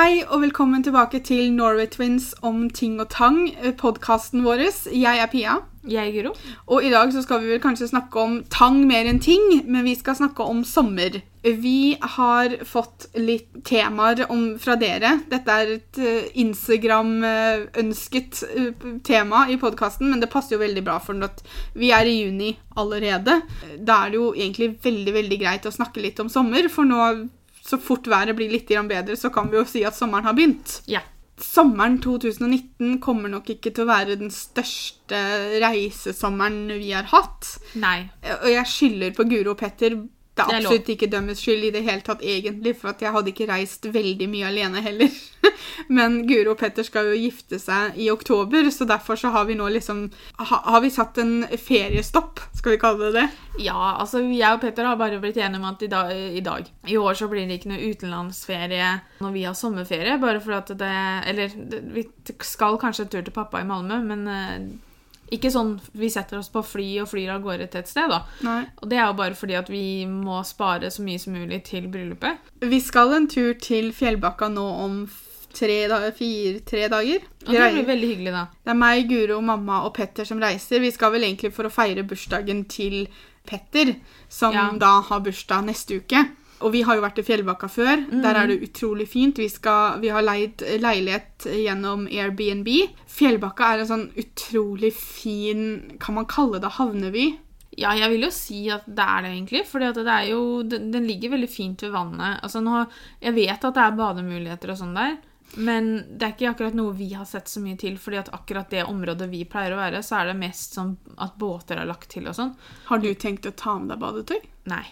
Hei og velkommen tilbake til Norway Twins om ting og tang, podkasten vår. Jeg er Pia. Jeg er Guro. Og i dag så skal vi vel kanskje snakke om tang mer enn ting, men vi skal snakke om sommer. Vi har fått litt temaer om, fra dere. Dette er et uh, Instagram-ønsket uh, tema i podkasten, men det passer jo veldig bra for at vi er i juni allerede. Da er det jo egentlig veldig, veldig greit å snakke litt om sommer, for nå så fort været blir litt bedre, så kan vi jo si at sommeren har begynt. Ja. Sommeren 2019 kommer nok ikke til å være den største reisesommeren vi har hatt. Nei. Og jeg skylder på Guro og Petter det er absolutt ikke dømmes skyld i det hele tatt, egentlig, for jeg hadde ikke reist veldig mye alene heller. Men Guro og Petter skal jo gifte seg i oktober, så derfor så har vi nå liksom ha, Har vi satt en feriestopp, skal vi kalle det det? Ja, altså jeg og Petter har bare blitt enige om at i dag, i dag I år så blir det ikke noe utenlandsferie når vi har sommerferie, bare for at det Eller vi skal kanskje en tur til pappa i Malmö, men eh, ikke sånn vi setter oss på fly og flyr av gårde til et sted, da. Nei. Og det er jo bare fordi at vi må spare så mye som mulig til bryllupet. Vi skal en tur til Fjellbakka nå om tre, da, fire, tre dager. Og det blir veldig hyggelig, da. Det er meg, Guro, mamma og Petter som reiser. Vi skal vel egentlig for å feire bursdagen til Petter, som Ja. da har bursdag neste uke. Og vi har jo vært i Fjellbakka før. Der er det utrolig fint. Vi, skal, vi har leid leilighet gjennom Airbnb. Fjellbakka er en sånn utrolig fin Kan man kalle det havneby? Ja, jeg vil jo si at det er det, egentlig. For det jo, den, den ligger veldig fint ved vannet. Altså, nå, jeg vet at det er bademuligheter og sånn der, men det er ikke akkurat noe vi har sett så mye til. fordi at akkurat det området vi pleier å være, så er det mest sånn at båter er lagt til og sånn. Har du tenkt å ta med deg badetøy? Nei,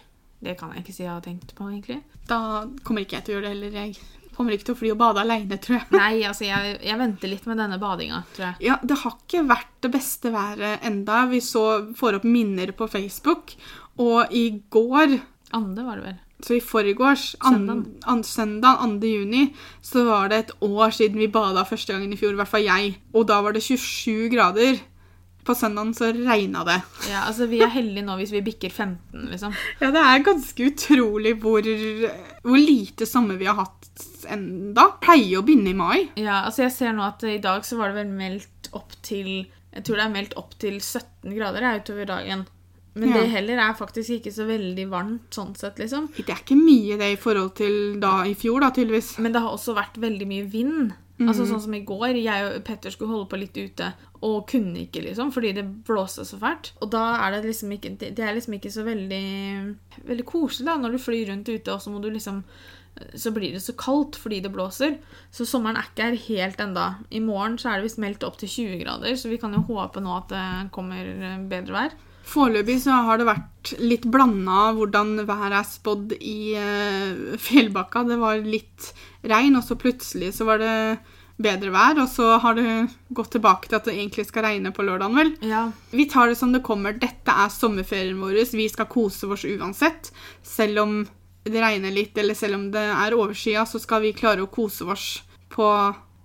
det kan jeg ikke si jeg har tenkt på, egentlig. Da kommer ikke jeg til å gjøre det heller. Jeg kommer ikke til å fly og bade aleine, tror jeg. Nei, altså, jeg, jeg venter litt med denne badinga, tror jeg. Ja, det har ikke vært det beste været enda. Vi så, får opp minner på Facebook, og i går, Ande var det vel. så i forgårs, an, an, søndag 2. juni, så var det et år siden vi bada første gangen i fjor, i hvert fall jeg. Og da var det 27 grader. På søndagen så regna det. Ja, altså, Vi er heldige nå hvis vi bikker 15, liksom. Ja, det er ganske utrolig hvor, hvor lite sommer vi har hatt enda. Pleier å begynne i mai. Ja, altså jeg ser nå at i dag så var det vel meldt opp til Jeg tror det er meldt opp til 17 grader ja, utover dagen. Men Ja. det heller er faktisk ikke så veldig varmt sånn sett, liksom. Det er ikke mye det i forhold til da i fjor, da, tydeligvis. Men det har også vært veldig mye vind. Altså Sånn som i går. Jeg og Petter skulle holde på litt ute og kunne ikke, liksom, fordi det blåste så fælt. Og da er det liksom ikke Det er liksom ikke så veldig Veldig koselig, da, når du flyr rundt ute, og så må du liksom så blir det så kaldt fordi det blåser. Så sommeren er ikke her helt enda. I morgen så er det visst meldt opp til 20 grader, så vi kan jo håpe nå at det kommer bedre vær. Foreløpig så har det vært litt blanda hvordan været er spådd i eh, Fjellbakka. Det var litt regn, og så plutselig så var det bedre vær. Og så har det gått tilbake til at det egentlig skal regne på lørdagen, vel. Ja. Vi tar det som det kommer. Dette er sommerferien vår. Vi skal kose oss uansett. Selv om det regner litt, eller selv om det er overskya, så skal vi klare å kose oss på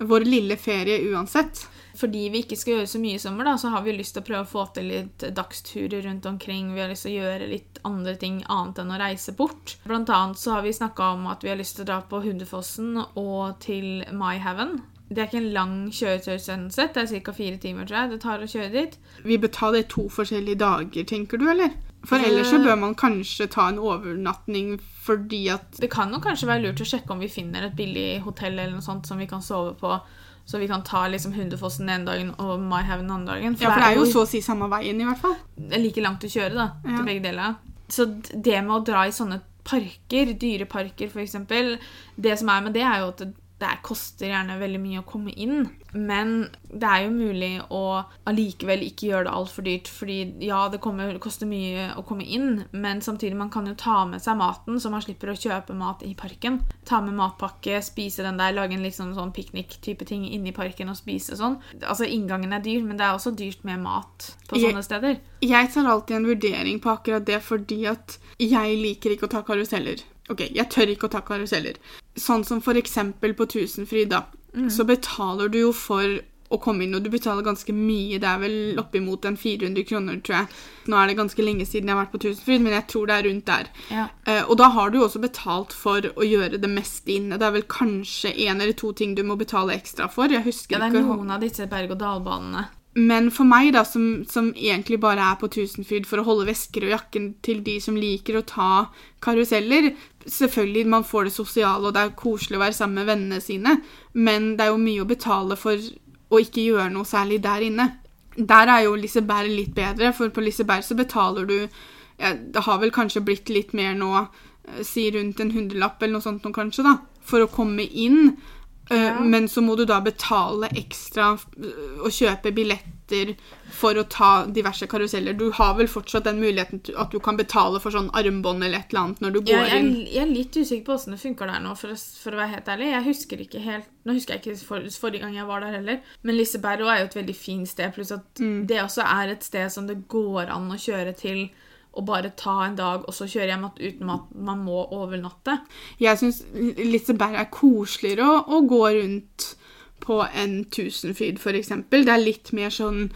vår lille ferie uansett. Fordi vi ikke skal gjøre så mye i sommer, da, så har vi lyst til å prøve å få til litt dagsturer rundt omkring. Vi har lyst til å gjøre litt andre ting annet enn å reise bort. Blant annet så har vi snakka om at vi har lyst til å dra på Hundefossen og til Myhaven. Det er ikke en lang kjøretur det er ca. fire timer tror jeg det tar å kjøre dit. Vi bør ta det to forskjellige dager, tenker du, eller? For ellers så bør man kanskje ta en overnatting fordi at Det kan jo kanskje være lurt å sjekke om vi finner et billig hotell eller noe sånt som vi kan sove på, så vi kan ta liksom Hundefossen den ene dagen og Myhaven den andre dagen. Ja, for det er jo så å si samme veien, i hvert fall. det er like langt å kjøre da, Ja. til begge deler. Så det med å dra i sånne parker, dyreparker for eksempel, det som er med det er jo at det, koster gjerne veldig mye å komme inn, men det er jo mulig å allikevel ikke gjøre det altfor dyrt, fordi ja, det kommer, koster mye å komme inn, men samtidig man kan jo ta med seg maten, så man slipper å kjøpe mat i parken. Ta med matpakke, spise den der, lage en sånn, sånn piknik-type ting inne i parken og spise sånn. Altså, inngangen er dyr, men det er også dyrt med mat på Jeg- sånne steder. Jeg tar alltid en vurdering på akkurat det fordi at jeg liker ikke å ta karuseller. Ok, jeg tør ikke å ta karuseller. Sånn som for eksempel på Tusenfryd, da. Så betaler du jo for å komme inn, og du betaler ganske mye. Det er vel oppimot en 400 kroner, tror jeg. Nå er det ganske lenge siden jeg har vært på Tusenfryd, men jeg tror det er rundt der. Ja. Uh, og da har du jo også betalt for å gjøre det meste inne. Det er vel kanskje én eller to ting du må betale ekstra for. Jeg husker ikke ja, det er ikke. noen av disse berg-og-dal-banene. Men for meg, da, som, som egentlig bare er på Tusenfryd for å holde vesker og jakken til de som liker å ta karuseller Selvfølgelig, man får det sosiale, og det er koselig å være sammen med vennene sine, men det er jo mye å betale for å ikke gjøre noe særlig der inne. Der er jo Liseberg litt bedre, for på Liseberg så betaler du ja, Det har vel kanskje blitt litt mer nå, eh, si rundt en hundrelapp eller noe sånt nå kanskje, da, for å komme inn. Eh, Ja. Men så må du da betale ekstra eh, og kjøpe billetter for å ta diverse karuseller. Du har vel fortsatt den muligheten at du kan betale for sånn armbånd eller et eller annet når du går ja, jeg, inn. jeg er litt usikker på åssen det funker der nå, for å, for å være helt ærlig. Jeg husker ikke helt, Nå husker jeg ikke for, forrige gang jeg var der heller, men Liseberg er jo et veldig fint sted. Pluss at Mm. det også er et sted som det går an å kjøre til og bare ta en dag, og så kjøre hjem igjen uten at man må overnatte. Jeg syns Liseberg er koseligere å, å gå rundt på en Tusenfryd, eksempel. Det er litt mer sånn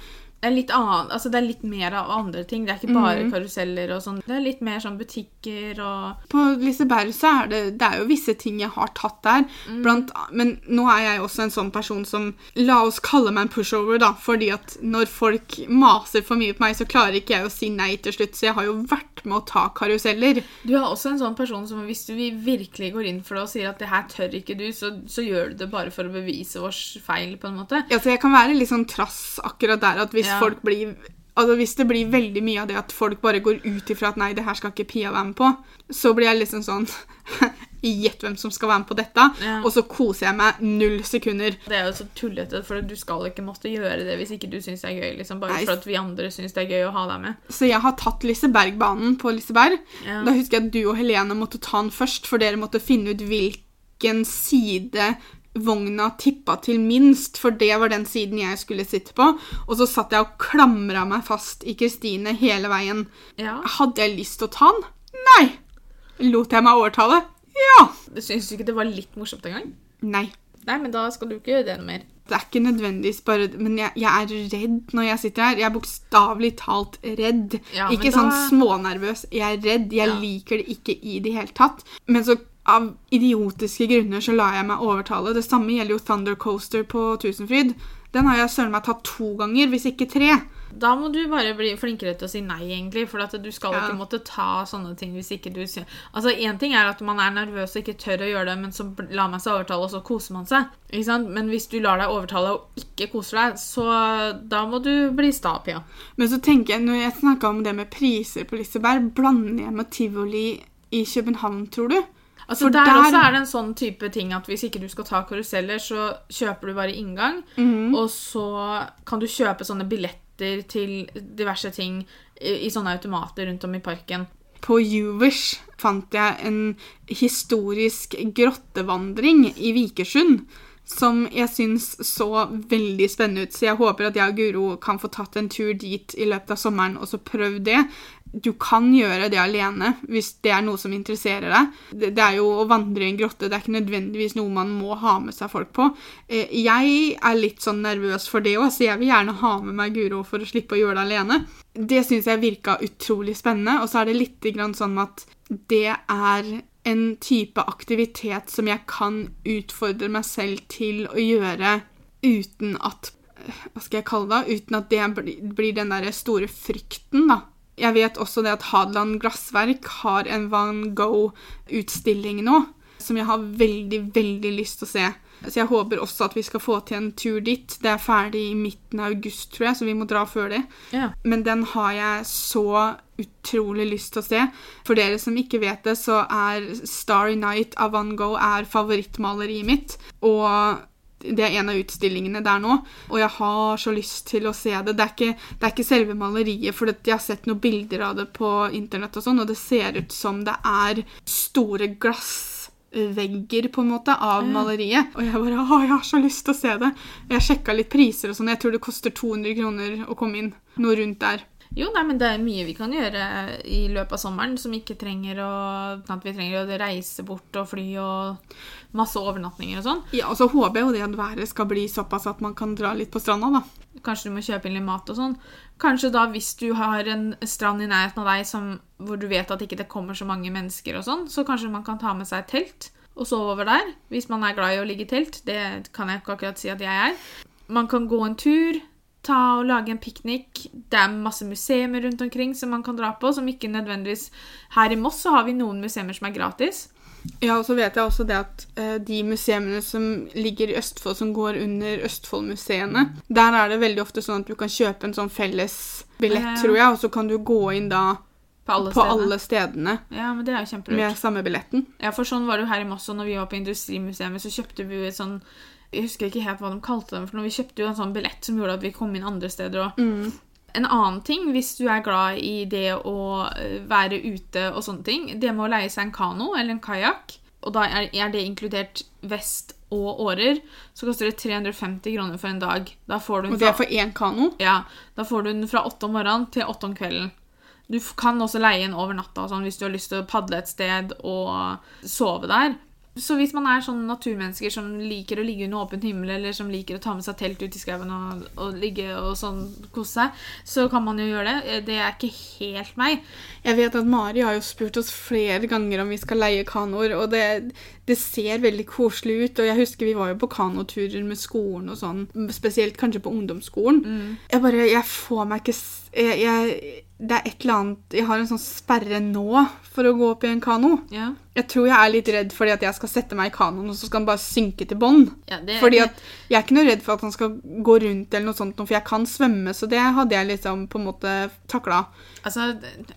er litt annen, altså det er litt mer av andre ting. Det er ikke bare Mm. karuseller og sånn. Det er litt mer sånn butikker og På Liseberg så er det, det er jo visse ting jeg har tatt der. Mm. Blant, men nå er jeg også en sånn person som La oss kalle meg en pushover, da. Fordi at når folk maser for mye på meg, så klarer ikke jeg å si nei til slutt. Så jeg har jo vært med å ta karuseller. Du er også en sånn person som hvis du virkelig går inn for det og sier at det her tør ikke du, så, så gjør du det bare for å bevise vår feil, på en måte. Ja, så jeg kan være litt sånn trass akkurat der at hvis Ja. folk blir Altså Hvis det blir veldig mye av det at folk bare går ut ifra at nei, det her skal ikke Pia være med på, så blir jeg liksom sånn Gjett hvem som skal være med på dette. Ja. Og så koser jeg meg null sekunder. Det er jo så tullete, for du skal ikke måtte gjøre det hvis ikke du syns det er gøy. liksom, Bare Nei. for at vi andre syns det er gøy å ha deg med. Så jeg har tatt Lisebergbanen på Liseberg. Ja. Da husker jeg at du og Helene måtte ta den først, for dere måtte finne ut hvilken side vogna tippa til minst, for det var den siden jeg skulle sitte på. Og så satt jeg og klamra meg fast i Kristine hele veien. Ja. Hadde jeg lyst til å ta den? Nei! Lot jeg meg overtale? Ja! Syns du ikke det var litt morsomt engang? Nei. Nei, men da skal du ikke gjøre det noe mer. Det er ikke nødvendigvis bare Men jeg, jeg er redd når jeg sitter her. Jeg er bokstavelig talt redd. Ja, ikke da- sånn smånervøs. Jeg er redd. Jeg Ja. liker det ikke i det hele tatt. Men så av idiotiske grunner så lar jeg meg overtale. Det samme gjelder jo Thunder Coaster på Tusenfryd. Den har jeg søren meg tatt to ganger, hvis ikke tre. Da må du bare bli flinkere til å si nei, egentlig. For at du skal Ja. ikke måtte ta sånne ting hvis ikke du sier Altså, Én ting er at man er nervøs og ikke tør å gjøre det, men så lar man seg overtale, og så koser man seg. Ikke sant? Men hvis du lar deg overtale og ikke koser deg, så da må du bli sta, Pia. Men så tenker jeg, når jeg snakka om det med priser på Liseberg, blander jeg med tivoli i København, tror du? Altså, der, der- også er det en sånn type ting at hvis ikke du skal ta karuseller, så kjøper du bare inngang, Mhm. og så kan du kjøpe sånne billetter til diverse ting i, i sånne automater rundt om i parken. På Juvers fant jeg en historisk grottevandring i Vikersund. Som jeg syns så veldig spennende ut, så jeg håper at jeg og Guro kan få tatt en tur dit i løpet av sommeren og så prøvd det. Du kan gjøre det alene hvis det er noe som interesserer deg. Det, det er jo å vandre i en grotte, det er ikke nødvendigvis noe man må ha med seg folk på. Eh, Jeg er litt sånn nervøs for det òg, så jeg vil gjerne ha med meg Guro for å slippe å gjøre det alene. Det syns jeg virka utrolig spennende, og så er det litt sånn at det er en type aktivitet som jeg kan utfordre meg selv til å gjøre uten at Hva skal jeg kalle det? Uten at det blir den der store frykten, da. Jeg vet også det at Hadeland Glassverk har en Van Gogh-utstilling nå, som jeg har veldig, veldig lyst til å se. Så jeg håper også at vi skal få til en tur dit. Det er ferdig i midten av august, tror jeg, så vi må dra før det. Ja. Men den har jeg så utrolig lyst til å se. For dere som ikke vet det, så er Starry Night av Van Gogh er favorittmaleriet mitt. Og det er en av utstillingene der nå, og jeg har så lyst til å se det. Det er ikke, det er ikke selve maleriet, for jeg har sett noen bilder av det på internett, og sånn, og det ser ut som det er store glassvegger på en måte av Ja. maleriet. Og jeg bare å, jeg har så lyst til å se det. Jeg sjekka litt priser og sånn. Jeg tror det koster 200 kroner å komme inn. Noe rundt der. Jo, nei, men det er mye vi kan gjøre i løpet av sommeren som ikke trenger å at vi trenger å reise bort og fly og masse overnattinger og sånn. Ja, og så håper jeg jo det at været skal bli såpass at man kan dra litt på stranda, da. Kanskje du må kjøpe inn litt mat og sånn. Kanskje da hvis du har en strand i nærheten av deg som, hvor du vet at ikke det kommer så mange mennesker og sånn, så kanskje man kan ta med seg et telt og sove over der. Hvis man er glad i å ligge i telt. Det kan jeg ikke akkurat si at jeg er. Man kan gå en tur ta og lage en piknik. Det er masse museer rundt omkring som man kan dra på. som ikke nødvendigvis... Her i Moss så har vi noen museer som er gratis. Ja, og så vet jeg også det at eh, de museene som ligger i Østfold, som går under Østfoldmuseene, der er det veldig ofte sånn at du kan kjøpe en sånn felles billett, Ja. tror jeg, og så kan du gå inn da På alle på stedene. alle stedene Ja, men det er jo kjempelurt. med samme billetten. Ja, for sånn var det jo her i Moss, og når vi var på Industrimuseet, så kjøpte vi jo et sånn Jeg husker ikke helt hva de kalte dem, for vi kjøpte jo en sånn billett som gjorde at vi kom inn andre steder og Mm. En annen ting, hvis du er glad i det å eh, være ute og sånne ting, det med å leie seg en kano eller en kajakk, og da er, det inkludert vest og årer, så koster det 350 kroner for en dag. Da får du Og det er for én kano. ja, da får du den fra åtte om morgenen til åtte om kvelden. Du kan også leie den over natta sånn, hvis du har lyst til å padle et sted og sove der. Så hvis man er sånne naturmennesker som liker å ligge under åpen himmel, eller som liker å ta med seg telt ut i skauen og, og ligge og sånn kose seg, så kan man jo gjøre det. Det er ikke helt meg. Jeg vet at Mari har jo spurt oss flere ganger om vi skal leie kanoer, og det, det ser veldig koselig ut. Og jeg husker vi var jo på kanoturer med skolen og sånn, spesielt kanskje på ungdomsskolen. Jeg bare Jeg får meg ikke jeg, jeg, Det er et eller annet Jeg har en sånn sperre nå for å gå opp i en kano. Ja. Jeg tror jeg er litt redd fordi at jeg skal sette meg i kanoen, og så skal den bare synke til bånn. Ja, Fordi at jeg er ikke noe redd for at han skal gå rundt, eller noe sånt, for jeg kan svømme, så det hadde jeg liksom på en måte takla. Altså,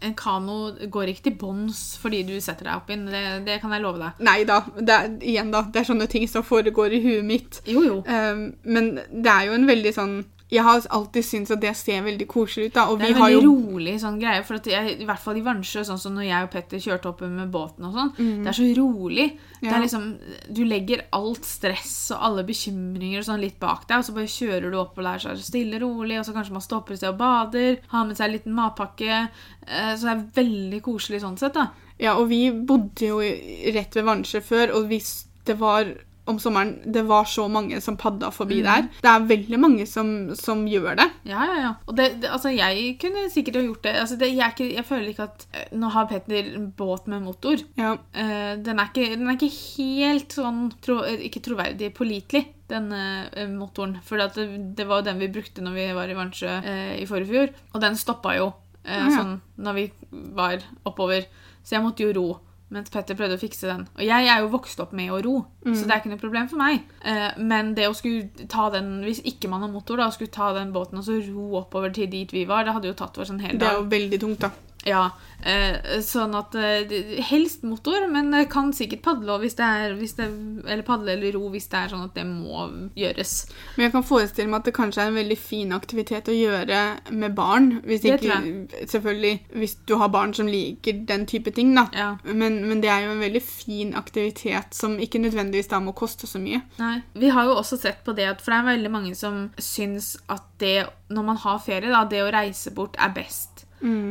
en kano går ikke til bånns fordi du setter deg opp inn. Det, det kan jeg love deg. Nei da, det er, igjen da, det er sånne ting som foregår i huet mitt. Jo, jo. Um, men det er jo en veldig sånn Jeg har alltid syntes at det ser veldig koselig ut, da. Det er en har veldig jo rolig sånn greie. For jeg, I hvert fall i Vansjø, sånn som når jeg og Petter kjørte opp med båten og sånn. Det er så rolig. Det er liksom, Du legger alt stress og alle bekymringer og sånn litt bak deg, og så bare kjører du opp og lærer seg stille og rolig, og så kanskje man stopper et sted og bader, har med seg en liten matpakke. eh, Så det er veldig koselig sånn sett, da. Ja, og vi bodde jo rett ved Vansjø før, og hvis det var om sommeren det var så mange som padda forbi der. Det er veldig mange som, som gjør det. Ja, ja, ja. Og det, det, altså, jeg kunne sikkert ha gjort det. Altså, det jeg, jeg føler ikke at eh, Nå har Petter en båt med motor. Ja. Uh, den, er ikke, den er ikke helt sånn tro, eh, Ikke troverdig, pålitelig, den eh, motoren. For det, det var jo den vi brukte når vi var i Vansjø eh, i forrige fjor. Og den stoppa jo eh, ja. sånn når vi var oppover. Så jeg måtte jo ro. Mens Petter prøvde å fikse den. Og jeg er jo vokst opp med å ro, Mm. så det er ikke noe problem for meg. Eh, men det å skulle ta den, hvis ikke man har motor, da, skulle ta den båten og så ro oppover til dit vi var, det hadde jo tatt oss en hel dag. Det er jo veldig tungt, da. Ja, eh, sånn at eh, Helst motor, men kan sikkert padle hvis det er, hvis det, eller padle eller ro hvis det er sånn at det må gjøres. Men jeg kan forestille meg at det kanskje er en veldig fin aktivitet å gjøre med barn. Hvis ikke, selvfølgelig hvis du har barn som liker den type ting, da. Ja. Men, men det er jo en veldig fin aktivitet som ikke nødvendigvis da må koste så mye. Nei. Vi har jo også sett på det at For det er veldig mange som syns at det, når man har ferie, da, det å reise bort er best.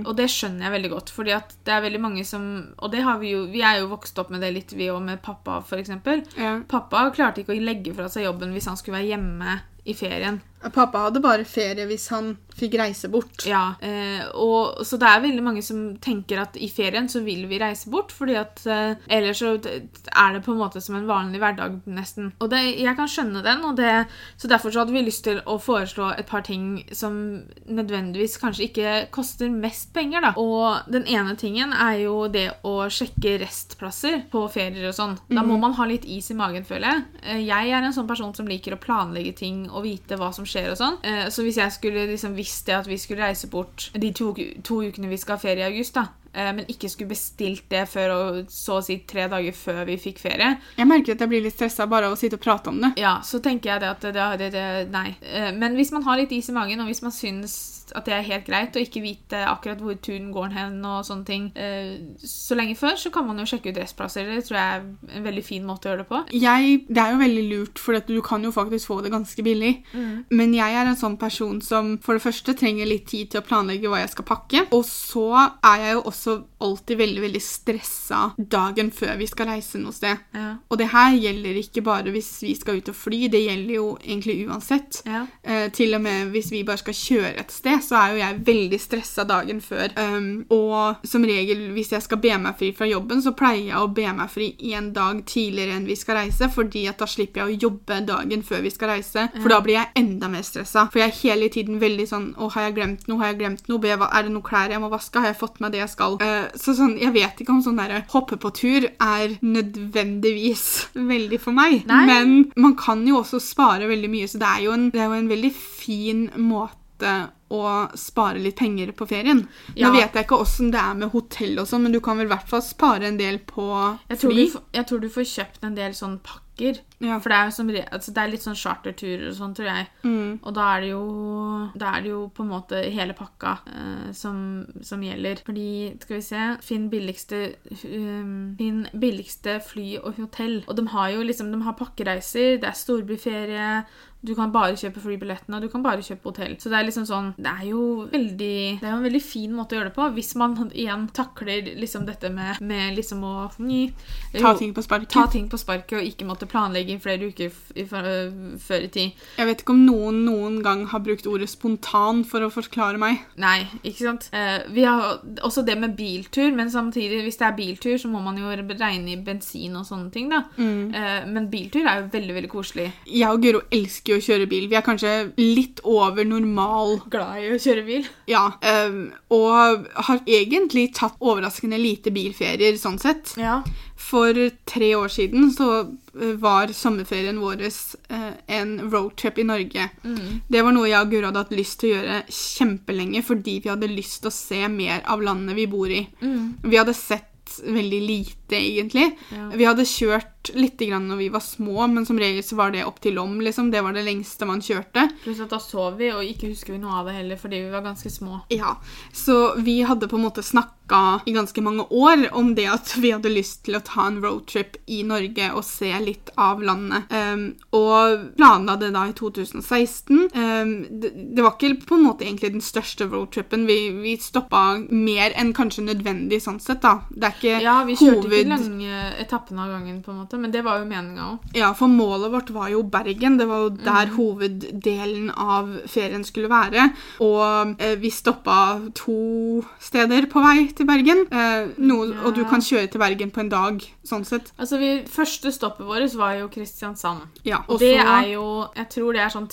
Og det skjønner jeg veldig godt, fordi at det er veldig mange som Og det har vi jo Vi er jo vokst opp med det litt, vi òg, med pappa, f.eks. Ja. Pappa klarte ikke å legge fra seg jobben hvis han skulle være hjemme i ferien. Pappa hadde bare ferie hvis han fikk reise bort. Ja, eh, og, så det er veldig mange som tenker at i ferien så vil vi reise bort, fordi at eh, ellers så er det på en måte som en vanlig hverdag nesten. Og det, jeg kan skjønne den, og det, så derfor så hadde vi lyst til å foreslå et par ting som nødvendigvis kanskje ikke koster mest penger, da. Og den ene tingen er jo det å sjekke restplasser på ferier og sånn. Da må man ha litt is i magen, føler jeg. Eh, Jeg er en sånn person som liker å planlegge ting og vite hva som skjer og sånn. Eh, Så hvis jeg skulle liksom visst det at vi skulle reise bort de to, to ukene vi skal ha ferie i august, da, men ikke skulle bestilt det før og så å si tre dager før vi fikk ferie, Jeg merker at jeg blir litt stressa bare av å sitte og prate om det. ja, så tenker jeg det at det, det, det Nei. Eh, Men hvis man har litt is i magen, og hvis man syns at det er helt greit å ikke vite akkurat hvor turen går hen og sånne ting eh, så lenge før, så kan man jo sjekke ut restplasser. Det tror jeg er en veldig fin måte å gjøre det på. Jeg, det er jo veldig lurt, for du kan jo faktisk få det ganske billig. Men jeg er en sånn person som for det første trenger litt tid til å planlegge hva jeg skal pakke. Og så er jeg jo også alltid veldig, veldig stressa dagen før vi skal reise noe sted. Ja. Og det her gjelder ikke bare hvis vi skal ut og fly, det gjelder jo egentlig uansett. Ja. Eh, til og med hvis vi bare skal kjøre et sted, så er jo jeg veldig stressa dagen før. Um, og som regel, hvis jeg skal be meg fri fra jobben, så pleier jeg å be meg fri en dag tidligere enn vi skal reise, fordi at da slipper jeg å jobbe dagen før vi skal reise. For da blir jeg enda mer stressa. For jeg er hele tiden veldig sånn Å, har jeg glemt noe? Har jeg glemt noe? Er det noe klær jeg må vaske? Har jeg fått med det jeg skal? Eh, så sånn, jeg vet ikke om sånn derre hoppe på tur er nødvendigvis veldig for meg. Nei. Men man kan jo også spare veldig mye, så det er jo en, det er jo en veldig fin måte å spare litt penger på ferien. Ja. Nå vet jeg ikke åssen det er med hotell og sånn, men du kan vel i hvert fall spare en del på Jeg tror, fly. du, jeg tror du får kjøpt en del sånn pakker. Ja. For det er, som, altså det er litt sånn charterturer og sånn, tror jeg. Mm. Og da er det jo, da er det jo på en måte hele pakka uh, som, som gjelder. Fordi, skal vi se Finn billigste, um, Finn billigste fly og hotell. Og de har jo liksom, de har pakkereiser, det er storbyferie. Du kan bare kjøpe flybillettene, og du kan bare kjøpe hotell. Så det er liksom sånn Det er jo veldig Det er jo en veldig fin måte å gjøre det på. Hvis man igjen takler liksom dette med, med liksom å ny, Ta ting på sparket. ta ting på sparket og ikke måtte planlegge i flere uker i, før i tid. Jeg vet ikke om noen noen gang har brukt ordet spontan for å forklare meg. Nei, ikke sant? Eh, vi har også det med biltur, men samtidig, hvis det er biltur, så må man jo regne i bensin og sånne ting, da. Eh, men biltur er jo veldig, veldig koselig. Jeg og Guro elsker jo å kjøre bil. Vi er kanskje litt over normal Glad i å kjøre bil. Ja. Um, og har egentlig tatt overraskende lite bilferier sånn sett. Ja. For tre år siden så eh, var sommerferien vår uh, en roadtrip i Norge. Det var noe jeg og Guro hadde hatt lyst til å gjøre kjempelenge fordi vi hadde lyst til å se mer av landet vi bor i. Vi hadde sett veldig lite, egentlig. Ja. Vi hadde kjørt litt grann når vi var små, men som regel så var det opp til Lom. Liksom. Det var det lengste man kjørte. Pluss at da sov vi, og ikke husker vi noe av det heller, fordi vi var ganske små. Ja, Så vi hadde på en måte snakka i ganske mange år om det at vi hadde lyst til å ta en roadtrip i Norge og se litt av landet. Um, og planla det da i 2016. Um, det, det var ikke på en måte egentlig den største roadtripen. Vi, vi stoppa mer enn kanskje nødvendig sånn sett, da. Det er ikke Ja, vi kjørte hoved... ikke lange etappene av gangen, på en måte, men det var jo meninga òg. Ja, for målet vårt var jo Bergen. Det var jo der hoveddelen av ferien skulle være. Og eh, vi stoppa to steder på vei til Bergen. Eh, noe, Ja. Og du kan kjøre til Bergen på en dag, sånn sett. Altså, vi, Første stoppet vårt var jo Kristiansand. Ja, Og det er jo Jeg tror det er sånn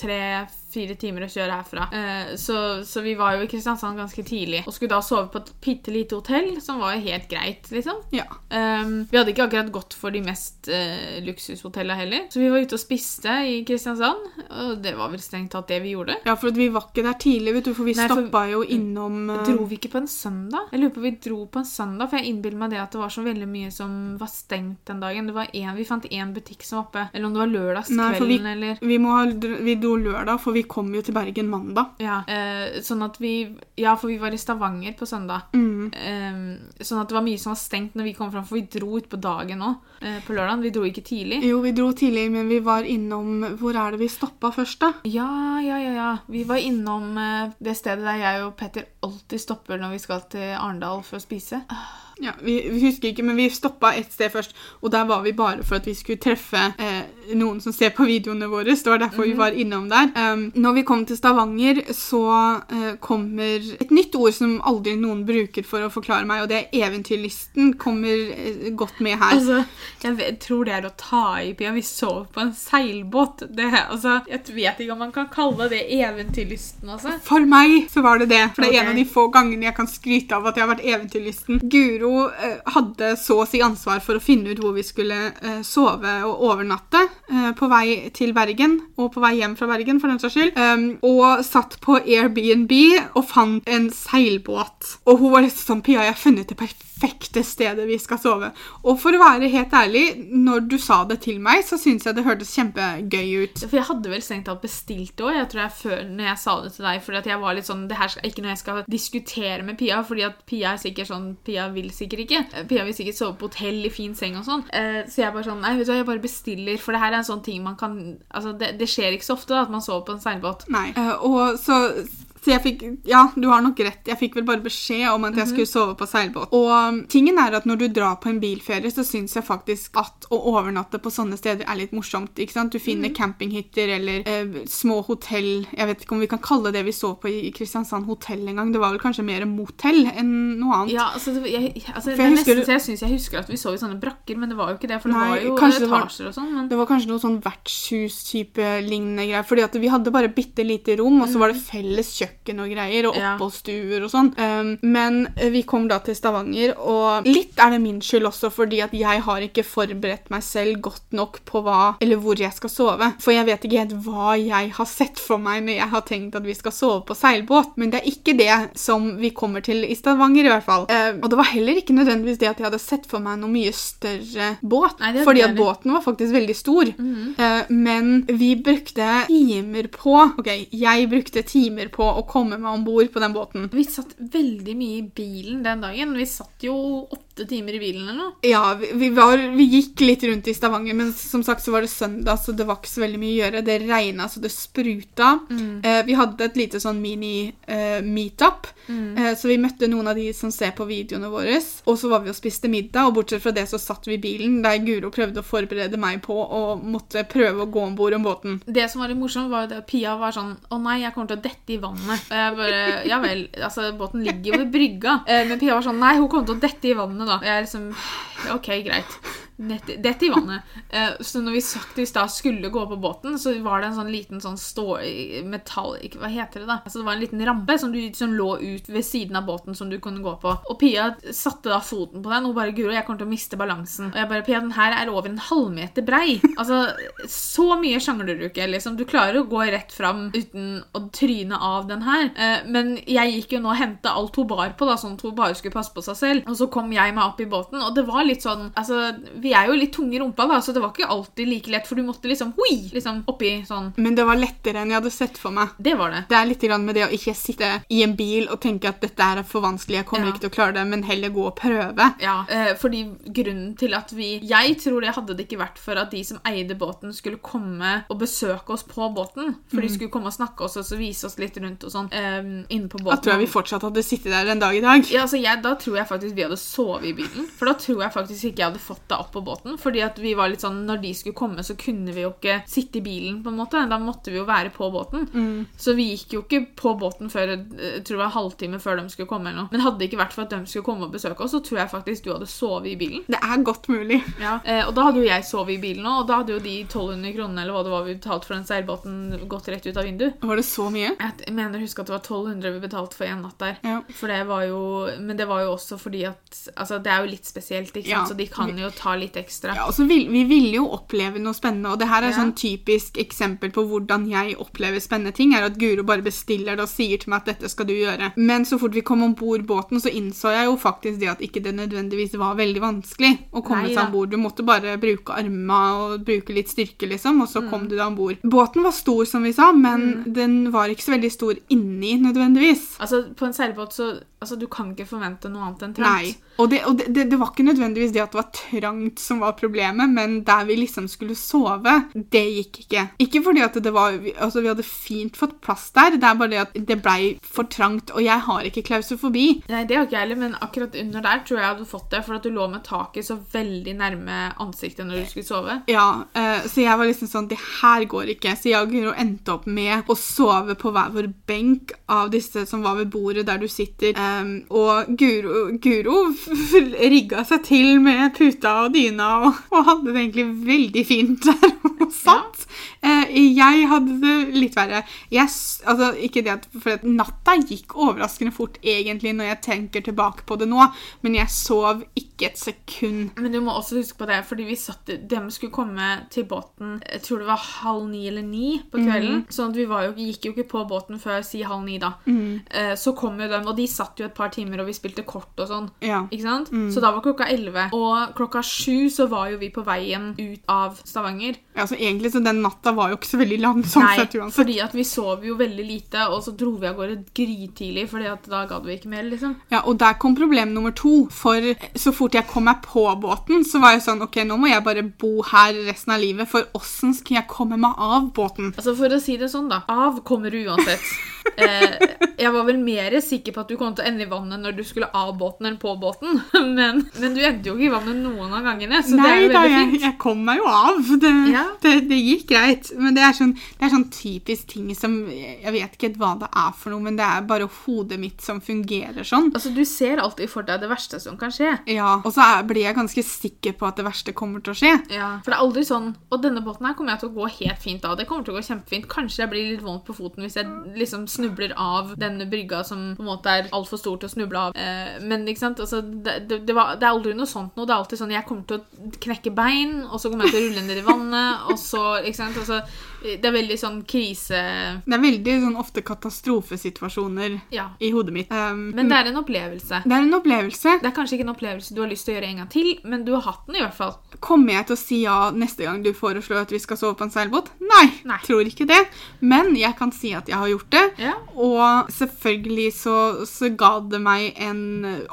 tre-fire timer å kjøre herfra. Eh, så, så vi var jo i Kristiansand ganske tidlig. Og skulle da sove på et bitte lite hotell, som var jo helt greit, liksom. Ja. Um, vi hadde ikke akkurat gått for de mest uh, luksushotellene heller. Så vi var ute og spiste i Kristiansand, og det var vel strengt tatt det vi gjorde. ja, for vi var ikke der tidlig, vet du, for vi Nei, for- stoppa jo innom uh... Dro vi ikke på en søndag? Jeg lurer på om vi dro på en søndag, for jeg innbiller meg det at det var så veldig mye som var stengt den dagen. Det var en, Vi fant én butikk som var oppe, eller om det var Nei, for lørdagskvelden, eller vi, må ha, vi dro lørdag, for vi kom jo til Bergen mandag. Ja, eh, sånn at vi Ja, for vi var i Stavanger på søndag. Mm. Eh, sånn at det var mye som var stengt når vi kom fram, for vi dro ut på dagen òg. Eh, på lørdagen. Vi dro ikke tidlig. Jo, vi dro tidlig, men vi var innom Hvor er det vi stoppa først, da? Ja, ja, ja. ja. Vi var innom eh, det stedet der jeg og Petter alltid stopper når vi skal til Arendal for å spise. Ja, vi, vi husker ikke, men vi stoppa et sted først, og der var vi bare for at vi skulle treffe eh, noen som ser på videoene våre. Det var derfor vi var innom der. Um, når vi kom til Stavanger, så uh, kommer et nytt ord som aldri noen bruker for å forklare meg, og det er eventyrlysten kommer uh, godt med her. Altså, jeg vet, tror det er å ta i, Pia. Vi sov på en seilbåt. Det, altså, jeg vet ikke om man kan kalle det eventyrlysten, altså. For meg så var det det, for det er en av de få gangene jeg kan skryte av at jeg har vært eventyrlysten. Guro eh, hadde så å si ansvar for å finne ut hvor vi skulle sove og overnatte på vei til Bergen, og på vei hjem fra Bergen, for den saks skyld, um, og satt på Airbnb og fant en seilbåt. Og hun var liksom sånn Pia, jeg har funnet det perfekte stedet vi skal sove. Og for å være helt ærlig, når du sa det til meg, så syns jeg det hørtes kjempegøy ut. For jeg hadde vel strengt tatt bestilt det òg, jeg tror jeg før når jeg sa det til deg. Fordi at jeg var litt sånn Det her skal ikke når jeg skal diskutere med Pia, fordi at Pia er sikkert sånn Pia vil sikkert ikke. Pia vil sikkert sove på hotell i fin seng og sånn. Eh, så jeg bare sånn Nei, vet du hva, jeg bare bestiller, for det her er en sånn ting man kan Altså, det, det skjer ikke så ofte da, at man sover på en seilbåt. Nei. Eh, og så så jeg fikk Ja, du har nok rett. Jeg fikk vel bare beskjed om at jeg skulle sove på seilbåt. Og um, tingen er at når du drar på en bilferie, så syns jeg faktisk at å overnatte på sånne steder er litt morsomt. ikke sant? Du finner campinghytter eller eh, små hotell Jeg vet ikke om vi kan kalle det vi så på i Kristiansand, hotell en gang. Det var vel kanskje mer motell enn noe annet. Ja, altså, jeg, altså, det er nesten så jeg syns jeg husker at vi sov i sånne brakker, men det var jo ikke det, for det Nei, var jo var- etasjer og sånn. Men Det var kanskje noe sånn vertshus-type lignende greier. Fordi at vi hadde bare bitte lite rom, og så var det felles kjøkken og greier, og oppholdsstuer og sånn. Um, men vi kom da til Stavanger, og litt er det min skyld også, fordi at jeg har ikke forberedt meg selv godt nok på hva, eller hvor jeg skal sove. For jeg vet ikke helt hva jeg har sett for meg når jeg har tenkt at vi skal sove på seilbåt, men det er ikke det som vi kommer til i Stavanger i hvert fall. Um, og det var heller ikke nødvendigvis det at jeg hadde sett for meg noe mye større båt, Nei, fordi at båten var faktisk veldig stor. Eh, men vi brukte timer på Ok, jeg brukte timer på å komme meg om bord på den båten. vi satt veldig mye i bilen den dagen. Vi satt jo åtte timer i bilen eller noe. Ja, vi, vi, var, vi gikk litt rundt i Stavanger, men som sagt så var det søndag, så det var ikke så veldig mye å gjøre. Det regna så det spruta. Eh, vi hadde et lite sånn mini-meetup, eh, så vi møtte noen av de som ser på videoene våre. Og så var vi og spiste middag, og bortsett fra det så satt vi i bilen der Guro prøvde å forberede meg på å måtte prøve å gå om bord om båten. Det som var litt morsomt, var jo det at Pia var sånn Å nei, jeg kommer til å dette i vannet. Og jeg bare Ja vel. Altså, båten ligger jo ved brygga. Eh, Men Pia var sånn Nei, hun kommer til å dette i vannet, da. Jeg er liksom OK, greit. Dette, i vannet. Uh, Så når vi sakte i stad skulle gå på båten, så var det en sånn liten sånn stå... Metall... Hva heter det, da? Altså, det var en liten rampe som, du, som lå ut ved siden av båten som du kunne gå på. Og Pia satte da foten på den og bare Guro, jeg kommer til å miste balansen. Og jeg bare Pia, den her er over en halvmeter brei. Altså, så mye sjangler du ikke, liksom. Du klarer å gå rett fram uten å tryne av den her. Uh, Men jeg gikk jo nå og henta alt hun bar på, da, sånn at hun bare skulle passe på seg selv. Og så kom jeg meg opp i båten, og det var litt sånn Altså, vi er jo litt tunge i rumpa, da, så det var ikke alltid like lett, for du måtte liksom hui, liksom oppi sånn. Men det var lettere enn jeg hadde sett for meg. Det var det. Det er litt grann med det å ikke sitte i en bil og tenke at dette er for vanskelig, jeg kommer Ja. ikke til å klare det, men heller gå og prøve. Ja, eh, fordi grunnen til at vi Jeg tror det hadde det ikke vært for at de som eide båten, skulle komme og besøke oss på båten. For de skulle komme og snakke oss og vise oss litt rundt og sånn eh, inne på båten. Da tror jeg vi fortsatt hadde sittet der en dag i dag. Ja, altså jeg, Da tror jeg faktisk vi hadde sovet i bilen. For da tror jeg faktisk ikke jeg hadde fått det opp på båten. Fordi at vi var litt sånn, Når de skulle komme, så kunne vi jo ikke sitte i bilen. på en måte. Da måtte vi jo være på båten. Så vi gikk jo ikke på båten før eh, jeg tror det var halvtime før de skulle komme. eller noe. Men hadde det ikke vært for at de skulle komme og besøke oss, så tror jeg faktisk du hadde sovet i bilen. Det er godt mulig. Ja. Eh, og da hadde jo jeg sovet i bilen òg, og da hadde jo de 1200 kronene eller hva det var vi betalte for den seilbåten, gått rett ut av vinduet. Var det så mye? Jeg mener husk at det var 1200 vi betalte for en natt der. Ja. For det var jo, men det var jo også fordi at altså Det er jo litt spesielt, ikke sant? Ja. så de kan jo ta litt ekstra. Ja, og så vil, Vi ville jo oppleve noe spennende, og det her er Ja. sånn typisk eksempel på hvordan jeg opplever spennende ting, er at Guro bare bestiller det og sier til meg at dette skal du gjøre. Men så fort vi kom om bord båten, så innså jeg jo faktisk det at ikke det nødvendigvis var veldig vanskelig å komme Nei seg om bord. Du måtte bare bruke armene og bruke litt styrke, liksom, og så Mm. kom du deg om bord. Båten var stor, som vi sa, men den var ikke så veldig stor inni, nødvendigvis. Altså, På en seilbåt så altså, du kan ikke forvente noe annet enn trangt. Og, det, og det, det, var ikke nødvendigvis det at det var trangt som var problemet, men der vi liksom skulle sove, det gikk ikke. Ikke fordi at det var Altså, vi hadde fint fått plass der, det er bare det at det blei for trangt, og jeg har ikke klausofobi. Nei, det har ikke jeg heller, men akkurat under der tror jeg hadde fått det, for at du lå med taket så veldig nærme ansiktet når du skulle sove. Ja, uh, så jeg var liksom sånn Det her går ikke. Så jeg og Guro endte opp med å sove på hver vår benk av disse som var ved bordet der du sitter. Um, og Guro, Guro rigga seg til med puta og dyna og, og hadde det egentlig veldig fint der hun satt. Jeg hadde det litt verre. Jeg, altså, ikke det at, for at Natta gikk overraskende fort, egentlig, når jeg tenker tilbake på det nå, men jeg sov ikke et sekund. Men du må også huske på det, fordi vi satt, de skulle komme til båten jeg tror det var halv ni eller ni på kvelden. sånn at vi var jo, gikk jo ikke på båten før si halv ni, da. Eh, så kom jo dem, og de satt jo et par timer, og vi spilte kort og sånn. Ja. Ikke sant? Så da var klokka elleve. Og klokka sju så var jo vi på veien ut av Stavanger. Ja, så egentlig, så den natta var jo ikke så veldig lang, sånn Nei, sett uansett. fordi at vi sov jo veldig lite, og så dro vi av gårde grytidlig, fordi at da gadd vi ikke mer, liksom. Ja, og der kom problem nummer to. For så fort jeg kom meg på båten, så var jeg sånn Ok, nå må jeg bare bo her resten av livet, for åssen skal jeg komme meg av båten? Altså For å si det sånn, da. Av kommer du uansett. Eh, jeg var vel mer sikker på at du kom til å ende i vannet når du skulle av båten enn på båten. Men, men du endte jo ikke i vannet noen av gangene, så det er jo jo da, veldig jeg, fint. jeg kom meg jo av. Det, Ja. det, det gikk greit. Men det er, sånn, det er sånn typisk ting som Jeg vet ikke hva det er for noe, men det er bare hodet mitt som fungerer sånn. Altså, Du ser alltid for deg det verste som kan skje. Ja, Og så er, blir jeg ganske sikker på at det verste kommer til å skje. Ja, For det er aldri sånn Og denne båten her kommer jeg til å gå helt fint av. Det kommer til å gå kjempefint. Kanskje jeg blir litt vondt på foten hvis jeg liksom snubler av denne brygga som på en måte er altfor stor til å snuble av. Eh, men ikke sant, altså, det, det, det, var, det er aldri noe sånt noe. Det er alltid sånn jeg kommer til å knekke bein, og så kommer jeg til å rulle ned i vannet, og så ikke sant, altså, Det er veldig sånn krise... Det er veldig sånn ofte katastrofesituasjoner Ja. i hodet mitt. Um, Men det er en opplevelse. det er en opplevelse. Det er kanskje ikke en opplevelse du har lyst til å gjøre en gang til, men du har hatt den i hvert fall. Kommer jeg til å si ja neste gang du foreslår at vi skal sove på en seilbåt? Nei, Nei. tror ikke det. Men jeg kan si at jeg har gjort det. Ja. Og selvfølgelig så, så ga det meg en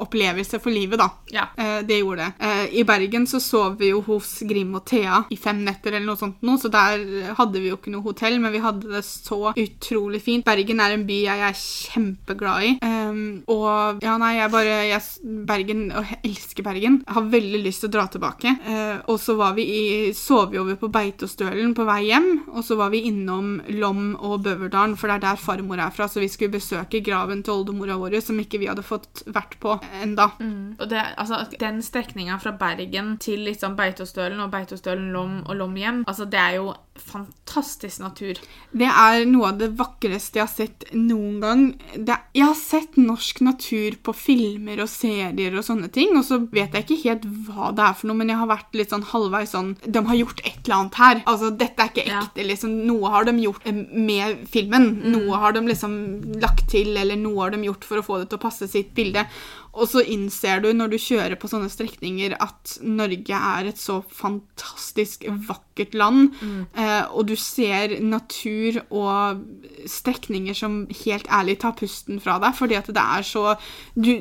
opplevelse for livet, da. Ja. Eh, det gjorde det. Eh, I Bergen så sov vi jo hos Grim og Thea i fem netter, eller noe sånt nå, så der hadde vi jo ikke noe hotell, men vi hadde det så utrolig fint. Bergen er en by jeg er kjempeglad i. Um, og ja, nei, jeg bare jeg, Bergen, jeg elsker Bergen. Jeg har veldig lyst til å dra tilbake. Uh, og så var vi i, sov vi over på Beitostølen på vei hjem, og så var vi innom Lom og Bøverdalen, for det er der farmor er fra, så vi skulle besøke graven til oldemora vår, som ikke vi hadde fått vært på enda. Mm. Og det, altså, den strekninga fra Bergen til liksom Beitostølen og Beitostølen Lom og Lom hjem, altså, det er jo fantastisk natur. Det er noe av det vakreste jeg har sett noen gang. Det, jeg har sett norsk natur på filmer og serier og sånne ting, og så vet jeg ikke helt hva det er for noe, men jeg har vært litt sånn halvveis sånn De har gjort et eller annet her. Altså, dette er ikke Ja. ekte, liksom. Noe har de gjort eh, med filmen. Noe har de liksom lagt til, eller noe har de gjort for å få det til å passe sitt bilde. Og så innser du når du kjører på sånne strekninger at Norge er et så fantastisk vakkert land, eh, og du ser natur og strekninger som helt ærlig tar pusten fra deg, fordi at det er så du,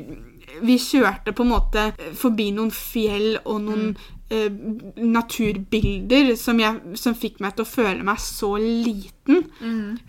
Vi kjørte på en måte forbi noen fjell og noen eh, naturbilder som, jeg, som fikk meg til å føle meg så liten.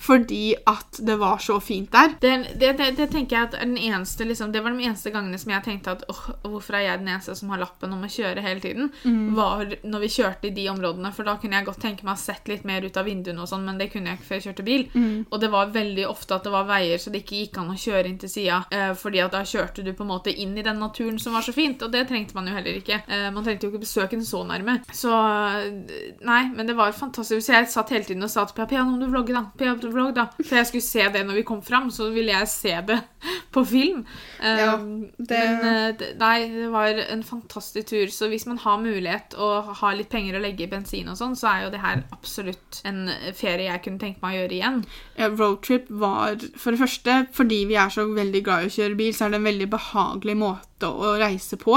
Fordi at det var så fint der. Det, det, det, det tenker jeg at den eneste, liksom, det var de eneste gangene som jeg tenkte at åh, hvorfor er jeg den eneste som har lappen om å kjøre hele tiden, var når vi kjørte i de områdene. For da kunne jeg godt tenke meg å sett litt mer ut av vinduene, og sånn, men det kunne jeg ikke før jeg kjørte bil. Og det var veldig ofte at det var veier så det ikke gikk an å kjøre inn til sida, eh, fordi at da kjørte du på en måte inn i den naturen som var så fint, og det trengte man jo heller ikke. Eh, man trengte jo ikke besøke den så nærme. Så eh, nei, men det var fantastisk. Så jeg satt hele tiden og sa til Pia Pia, nå du vlogge, da. Du vlogg, da. For jeg skulle se det når vi kom fram, så ville jeg se det på film. Eh, Ja, det- Men eh, nei, det var en fantastisk tur. Så hvis man har mulighet og har litt penger å legge i bensin og sånn, så er jo det her absolutt en ferie jeg kunne tenke meg å gjøre igjen. Ja, Roadtrip var for det første fordi vi er så veldig glad i å kjøre bil, så er det en veldig behagelig måte å reise på.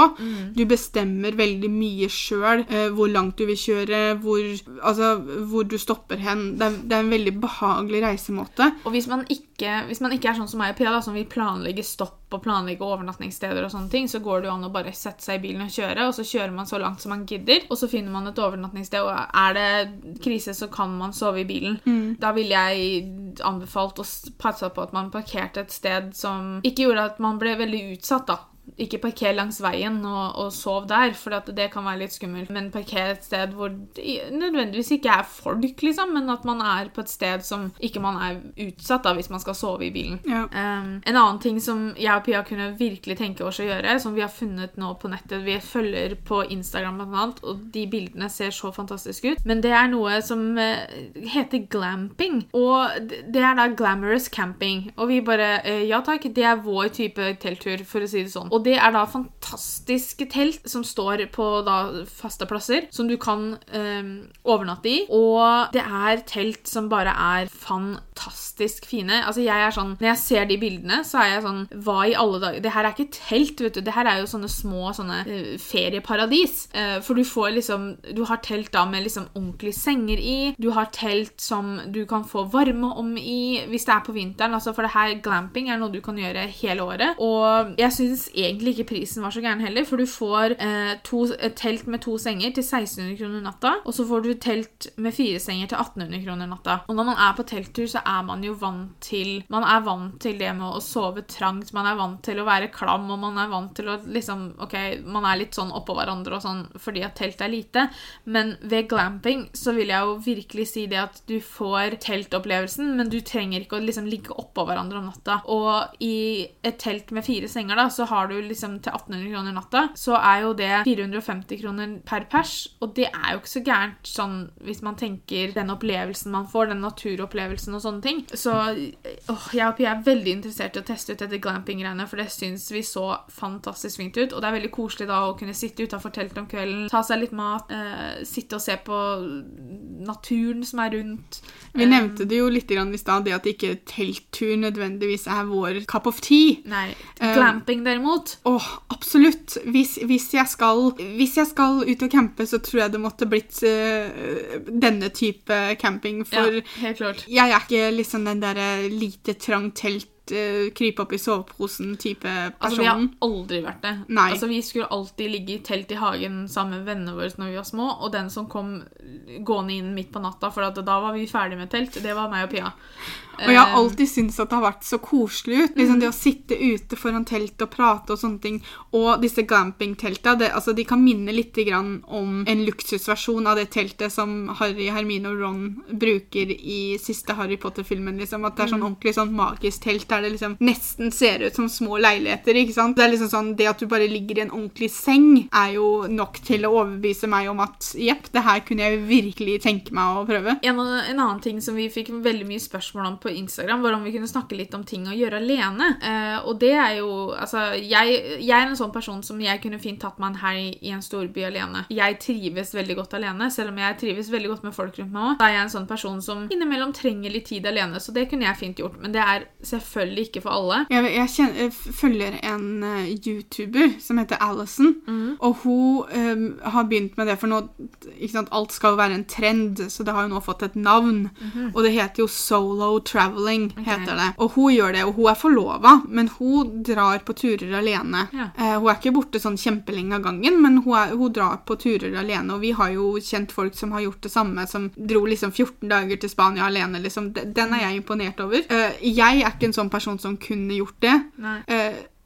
Du bestemmer veldig mye sjøl eh, hvor langt du vil kjøre, hvor, altså, hvor du stopper hen. Det er, det er en veldig behagelig reisemåte. Og hvis man ikke, hvis man ikke er sånn som meg og Pia, da, som vil planlegge stopp og planlegge overnattingssteder, og sånne ting, så går det jo an å bare sette seg i bilen og kjøre, og så kjører man så langt som man gidder, og så finner man et overnattingssted, og er det krise, så kan man sove i bilen. Da ville jeg anbefalt å passe på at man parkerte et sted som ikke gjorde at man ble veldig utsatt, da. Ikke parker langs veien og, og sov der, for det kan være litt skummelt. Men parker et sted hvor det nødvendigvis ikke er folk, liksom, men at man er på et sted som ikke man er utsatt da, hvis man skal sove i bilen. Ja. Um, en annen ting som jeg og Pia kunne virkelig tenke oss å gjøre, som vi har funnet nå på nettet Vi følger på Instagram blant annet, og de bildene ser så fantastiske ut. Men det er noe som eh, heter glamping. Og det er da glamorous camping. Og vi bare eh, Ja takk, det er vår type telttur, for å si det sånn. Og det er da fantastiske telt som står på da faste plasser, som du kan eh, overnatte i. Og det er telt som bare er fantastisk fine. Altså jeg er sånn, Når jeg ser de bildene, så er jeg sånn Hva i alle dager Det her er ikke telt, vet du. Det her er jo sånne små sånne eh, ferieparadis. Eh, for du får liksom Du har telt da med liksom ordentlige senger i. Du har telt som du kan få varme om i hvis det er på vinteren. Altså for det her glamping er noe du kan gjøre hele året. Og jeg syns egentlig ikke prisen var så gæren heller, for du får eh, to, et telt med to senger til 1600 kroner natta, og så får du telt med fire senger til 1800 kroner natta. Og når man er på telttur, så er man jo vant til Man er vant til det med å sove trangt, man er vant til å være klam, og man er vant til å liksom Ok, man er litt sånn oppå hverandre og sånn fordi at telt er lite, men ved glamping så vil jeg jo virkelig si det at du får teltopplevelsen, men du trenger ikke å liksom ligge oppå hverandre om natta. Og i et telt med fire senger, da, så har du liksom til 1800 kroner natta, så er jo det 450 kroner per pers, og det er jo ikke så gærent sånn hvis man tenker den opplevelsen man får, den naturopplevelsen og sånne ting. Så åh, jeg og Pia er veldig interessert i å teste ut dette glamping-greiene, for det syns vi så fantastisk fint ut, og det er veldig koselig da å kunne sitte utafor teltet om kvelden, ta seg litt mat, eh, sitte og se på naturen som er rundt. Vi Eh, nevnte det jo litt grann i stad, det at ikke telttur nødvendigvis er vår cup of tea. Nei. Eh, Glamping, derimot. Åh, absolutt. Hvis, hvis, jeg skal, hvis jeg skal ut og campe, så tror jeg det måtte blitt uh, denne type camping. For ja, helt klart. jeg er ikke liksom den derre lite trangt telt, eh, krype opp i soveposen-type Altså, Vi har aldri vært det. Nei. Altså, Vi skulle alltid ligge i telt i hagen sammen med vennene våre når vi var små, og den som kom gående inn midt på natta, for da var vi ferdig med telt, det var meg og Pia. Og jeg har Eh, alltid syntes at det har vært så koselig ut. Liksom Det å sitte ute foran telt og prate og sånne ting. Og disse glamping-telta, altså, de kan minne litt grann om en luksusversjon av det teltet som Harry, Hermine og Ron bruker i siste Harry Potter-filmen. Liksom. At det er sånn ordentlig sånn magisk telt der det liksom nesten ser ut som små leiligheter. ikke sant? Det er liksom sånn, det at du bare ligger i en ordentlig seng, er jo nok til å overbevise meg om at jepp, det her kunne jeg virkelig tenke meg å prøve. En, en annen ting som vi fikk veldig mye spørsmål om på Instagram, var om vi kunne snakke litt om ting å gjøre alene. Uh, og det er jo Altså, jeg, jeg er en sånn person som jeg kunne fint tatt meg en helg i en storby alene. Jeg trives veldig godt alene, selv om jeg trives veldig godt med folk rundt meg òg. Da er jeg en sånn person som innimellom trenger litt tid alene, så det kunne jeg fint gjort. Men det er selvfølgelig ikke for alle. Jeg, jeg, kjenner, jeg følger en uh, YouTuber som heter Alison, mm. og hun um, har begynt med det, for nå sant, Alt skal jo være en trend, så det har jo nå fått et navn. Og det heter jo solo traveling, heter det. Og hun gjør det, og hun er forlova, men hun drar på turer alene. Ja. Uh, hun er ikke borte sånn kjempelenge av gangen, men hun, er, hun drar på turer alene, og vi har jo kjent folk som har gjort det samme, som dro liksom 14 dager til Spania alene, liksom. Den er jeg imponert over. Uh, jeg er ikke en sånn person som kunne gjort det. Nei.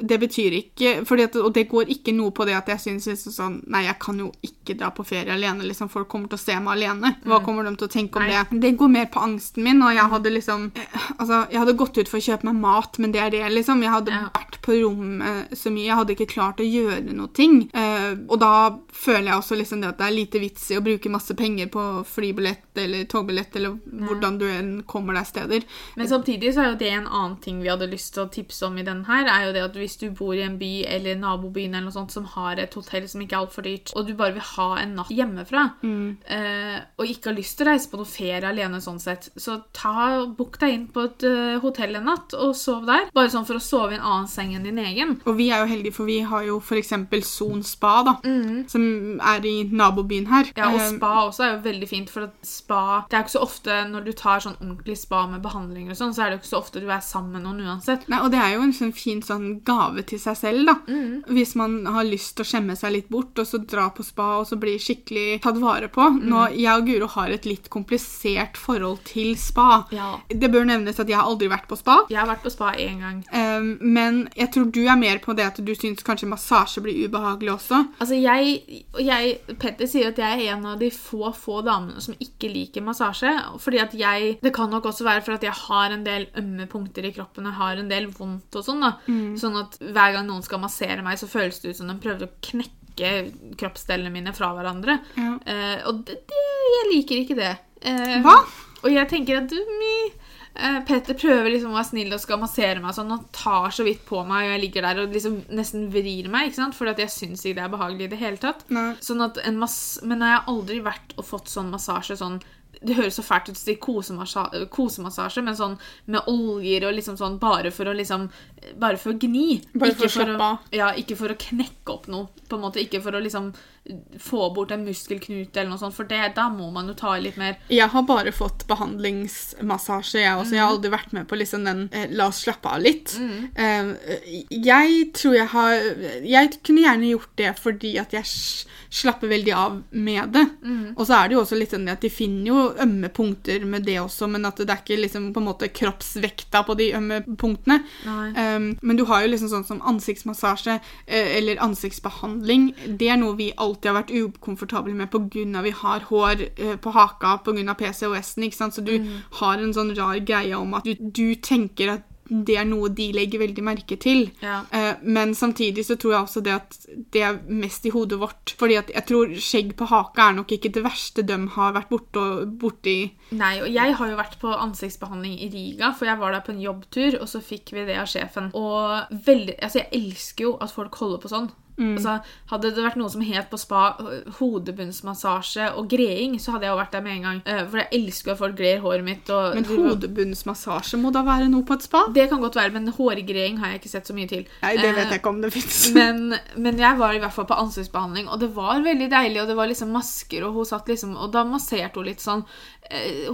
Det betyr ikke at, Og det går ikke noe på det at jeg syns liksom sånn Nei, jeg kan jo ikke dra på ferie alene. liksom Folk kommer til å se meg alene. Hva kommer de til å tenke om Nei. det? Det går mer på angsten min. Og jeg hadde liksom Altså, jeg hadde gått ut for å kjøpe meg mat, men det er det, liksom. Jeg hadde Ja. vært på rommet så mye. Jeg hadde ikke klart å gjøre noe ting. Eh, og da føler jeg også liksom det at det er lite vits i å bruke masse penger på flybillett eller togbillett eller hvordan du enn kommer deg steder. Men samtidig så er jo det en annen ting vi hadde lyst til å tipse om i den her, er jo det at hvis du bor i en by eller nabobyen eller noe sånt som har et hotell som ikke er altfor dyrt, og du bare vil ha en natt hjemmefra, eh, og ikke har lyst til å reise på noe ferie alene sånn sett, så ta, bukk deg inn på et uh, hotell en natt og sov der. Bare sånn for å sove i en annen seng enn din egen. Og vi er jo heldige, for vi har jo f.eks. Son spa, da, som er i nabobyen her. Mm. Ja, og Eh, spa også er jo veldig fint, for at spa Det er jo ikke så ofte når du tar sånn ordentlig spa med behandlinger og sånn, så er det jo ikke så ofte du er sammen med noen uansett. Nei, og det er jo en sånn fin sånn gave til seg selv, da. Mm. Hvis man har lyst til å skjemme seg litt bort, og så dra på spa og så bli skikkelig tatt vare på. Mm. Nå, Jeg og Guro har et litt komplisert forhold til spa. Ja. Det bør nevnes at jeg har aldri vært på spa. Jeg har vært på spa én gang. Um, men jeg tror du er mer på det at du syns kanskje massasje blir ubehagelig også. Altså, jeg, jeg Petter sier at jeg er en av de få, få damene som ikke liker massasje. Fordi at jeg Det kan nok også være for at jeg har en del ømme punkter i kroppen. Jeg har en del vondt og sånn. da. Sånn at hver gang noen skal massere meg, så føles det ut som de prøver å knekke kroppsdelene mine fra hverandre. Ja. Eh, og det, det, jeg liker ikke det. Eh, Hva? Og jeg tenker at du, mi, eh, Petter prøver liksom å være snill og skal massere meg sånn, og tar så vidt på meg, og jeg ligger der og liksom nesten vrir meg, ikke sant? fordi at jeg syns ikke det er behagelig i det hele tatt. Nei. Sånn at en mass Men jeg har aldri vært og fått sånn massasje sånn det høres så fælt ut å si kosemassa- kosemassasje, men sånn med oljer og liksom sånn bare for å liksom Bare for å gni. Bare for å slappe av. Ja, ikke for å knekke opp noe, på en måte. Ikke for å liksom få bort en muskelknute eller noe sånt, for det, da må man jo ta i litt mer Jeg har bare fått behandlingsmassasje, jeg også. Jeg har aldri vært med på liksom den eh, 'la oss slappe av litt'. Eh, jeg tror jeg har Jeg kunne gjerne gjort det fordi at jeg slapper veldig av med det. Og så er det jo også litt sånn at de finner jo ømme punkter med det også, men at det er ikke liksom på en måte kroppsvekta på de ømme punktene. Um, men du har jo liksom sånn som ansiktsmassasje eh, eller ansiktsbehandling. Det er noe vi alltid har vært ukomfortable med pga. vi har hår eh, på haka pga. PCOS-en. ikke sant? Så du har en sånn rar greie om at du, du tenker at det er noe de legger veldig merke til. Ja. Eh, men samtidig så tror jeg også det at det er mest i hodet vårt. Fordi at jeg tror skjegg på haka er nok ikke det verste de har vært borte, borti. Nei, og jeg har jo vært på ansiktsbehandling i Riga, for jeg var der på en jobbtur, og så fikk vi det av sjefen. Og veldig, altså jeg elsker jo at folk holder på sånn. Altså, hadde det vært noe som het på spa hodebunnsmassasje og greing, så hadde jeg jo vært der med en gang. Eh, For jeg elsker at folk grer håret mitt. Men hodebunnsmassasje må da være noe på et spa? Det kan godt være, men hårgreing har jeg ikke sett så mye til. Nei, det Eh, vet jeg ikke om det fins. men, men jeg var i hvert fall på ansiktsbehandling, og det var veldig deilig. Og det var liksom masker, og hun satt liksom Og da masserte hun litt sånn.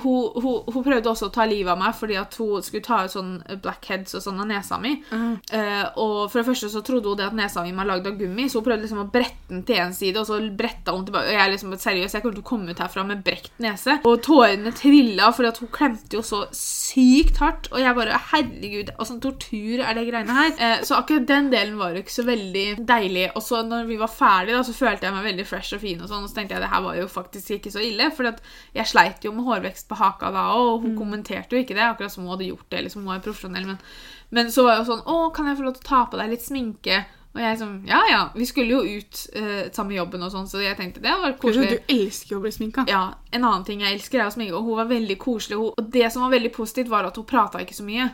Hun, hun, hun prøvde også å ta livet av meg fordi at hun skulle ta ut sånn blackheads og sånn av nesa mi. Eh, og for det første så trodde hun det at nesa mi var lagd av gummi, så hun prøvde liksom å brette den til én side, og så bretta hun tilbake. Og jeg liksom seriøs, jeg kommer til å komme ut herfra med brekt nese. Og tårene trilla fordi at hun klemte jo så sykt hardt. Og jeg bare Herregud, åssen tortur er det greiene her? Eh, så akkurat den delen var jo ikke så veldig deilig. Og så når vi var ferdig, da, så følte jeg meg veldig fresh og fin, og sånn, og så tenkte jeg det her var jo faktisk ikke så ille. For jeg sleit jo med hårvekst på haka da, og hun kommenterte jo ikke det, akkurat som hun hadde gjort det. liksom hun er profesjonell, men, men så var jeg jo sånn Å, kan jeg få lov til å ta på deg litt sminke? Og jeg som ja ja, vi skulle jo ut eh, samme jobben og sånn, så jeg tenkte det var koselig. Du elsker jo å bli sminka. Ja, En annen ting jeg elsker, er å sminke, og hun var veldig koselig. Hun, og det som var veldig positivt, var at hun prata ikke så mye.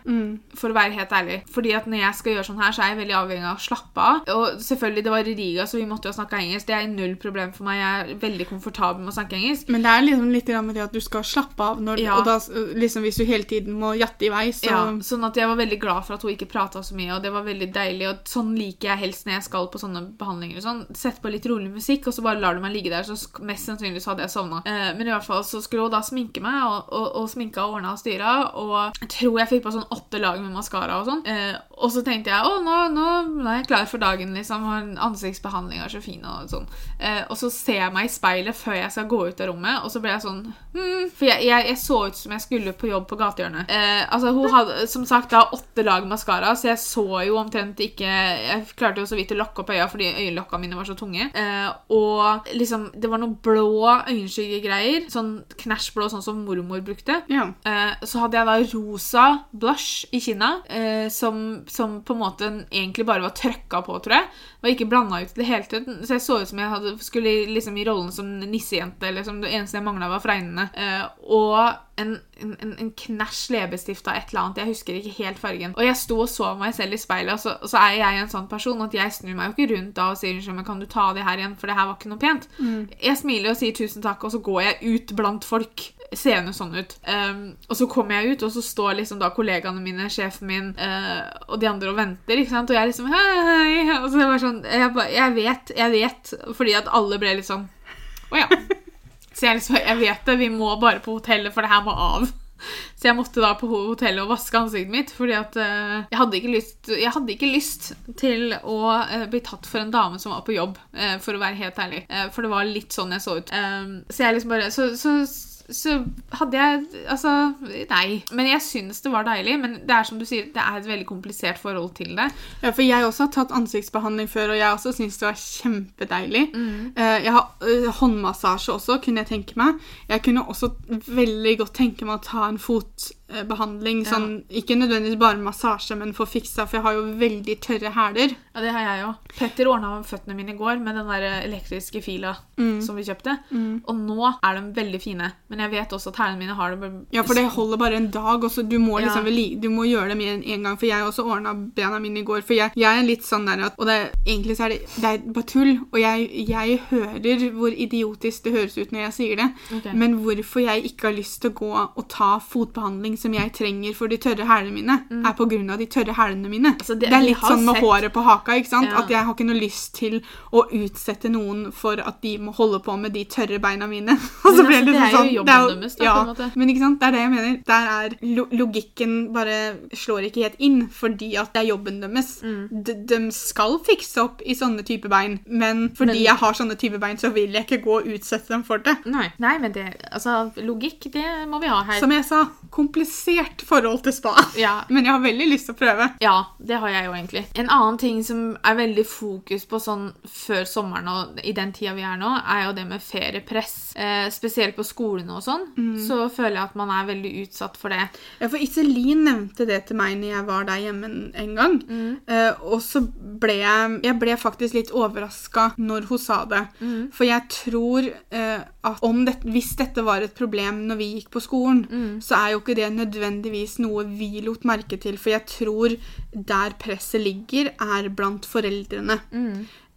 For å være helt ærlig. Fordi at når jeg skal gjøre sånn her, så er jeg veldig avhengig av å slappe av. Og selvfølgelig, det var i Riga, så vi måtte jo snakke engelsk. Det er null problem for meg. Jeg er veldig komfortabel med å snakke engelsk. Men det er liksom litt med det at du skal slappe av, når, Ja. og da, liksom, hvis du hele tiden må jatte i vei, så Ja, sånn at jeg var veldig glad for at hun ikke prata så mye, og det var veldig deilig. Og sånn liker jeg helst når jeg skal på sånne behandlinger. og sånn. Sett på litt rolig musikk, og så bare lar du meg ligge der, så mest sannsynlig så hadde jeg sovna. Eh, men i hvert fall så skulle hun da sminke meg, og, og, og sminka og ordna og styra, og jeg tror jeg fikk på sånn åtte lag med maskara og sånn. Eh, og så tenkte jeg å, nå, nå, nå er jeg klar for dagen, liksom. og Ansiktsbehandlinga er så fin og sånn. Eh, og så ser jeg meg i speilet før jeg skal gå ut av rommet, og så ble jeg sånn hmm, For jeg, jeg, jeg så ut som jeg skulle på jobb på gatehjørnet. Eh, altså, hun hadde som sagt da åtte lag maskara, så jeg så jo omtrent ikke Jeg klarte jo så vidt å lakke opp øya fordi øyelokka mine var så tunge. Eh, og liksom Det var noen blå øyenskyggegreier. Sånn knæsjblå, sånn som mormor brukte. ja. Eh, så hadde jeg da rosa blush i kinna, eh, som, som på en måte egentlig bare var trøkka på, tror jeg. Var ikke blanda ut i det hele tatt. Så jeg så ut som jeg hadde, skulle liksom i rollen som nissejente. Liksom. Det eneste jeg mangla, var fregnene. Eh, og en, en, en- knæsj leppestift av et eller annet. Jeg husker ikke helt fargen. Og jeg sto og så meg selv i speilet, og så, og så er jeg en sånn person at jeg snur meg jo ikke rundt da og sier unnskyld, men kan du ta det her igjen, for det her var ikke noe pent. Jeg smiler og sier tusen takk, og så går jeg ut blant folk seende sånn ut. Um, og så kommer jeg ut, og så står liksom da kollegaene mine, sjefen min uh, og de andre og venter. ikke sant? Og jeg er liksom hei, hei. Og så det var sånn jeg, ba, jeg vet, jeg vet. Fordi at alle ble litt sånn Å ja. Så jeg liksom Jeg vet det, vi må bare på hotellet, for det her må av. Så jeg måtte da på hotellet og vaske ansiktet mitt, fordi at uh, jeg, hadde lyst, jeg hadde ikke lyst til å uh, bli tatt for en dame som var på jobb, uh, for å være helt ærlig. For det var litt sånn jeg så ut. Så jeg liksom bare Så, så så hadde jeg Altså, nei. Men jeg syns det var deilig. Men det er som du sier, det er et veldig komplisert forhold til det. Ja, for jeg også har tatt ansiktsbehandling før, og jeg også syns det var kjempedeilig. Mm. Jeg har eh, håndmassasje også, kunne jeg tenke meg. Jeg kunne også veldig godt tenke meg å ta en fotbehandling. Sånn, ikke nødvendigvis bare massasje, men få fiksa, for jeg har jo veldig tørre hæler. Ja, det har jeg òg. Petter ordna føttene mine i går med den der elektriske fila som vi kjøpte. Og nå er de veldig fine. Men jeg vet også at hælene mine har det Ja, for det holder bare en dag, og så du må liksom Ja. du må gjøre det med en, en gang. For jeg også ordna bena mine i går. For jeg, jeg er litt sånn der at Og det, egentlig så er det, det er bare tull. Og jeg, jeg hører hvor idiotisk det høres ut når jeg sier det. okay. Men hvorfor jeg ikke har lyst til å gå og ta fotbehandling som jeg trenger for de tørre hælene mine, er på grunn av de tørre hælene mine. Mm. Altså, det- det, er litt sånn med sett- håret på haka, ikke sant? Ja. At jeg har ikke noe lyst til å utsette noen for at de må holde på med de tørre beina mine. Og så blir altså, det det liksom er jo sånn. jobben deres, da, ja, på en måte. Men ikke sant, det er det jeg mener. Der er lo logikken bare slår ikke helt inn, fordi at det er jobben deres. Mm. De, de skal fikse opp i sånne type bein, men fordi Men- jeg har sånne type bein, så vil jeg ikke gå og utsette dem for det. Nei. Nei, men det Altså, logikk, det må vi ha her. Som jeg sa, komplisert forhold til spa. Ja, Men jeg har veldig lyst til å prøve. Ja, det har jeg jo egentlig. En annen ting som er veldig fokus på sånn før sommeren og i den tida vi er nå, er jo det med feriepress. Eh, spesielt på skolene og sånn, så føler jeg at man er veldig utsatt for det. Ja, for Iselin nevnte det til meg når jeg var der hjemme en, en gang. Eh, og så ble jeg Jeg ble faktisk litt overraska når hun sa det. For jeg tror eh, at om det, hvis dette var et problem når vi gikk på skolen, så er jo ikke det nødvendigvis noe vi lot merke til. For jeg tror der presset ligger, er blant foreldrene.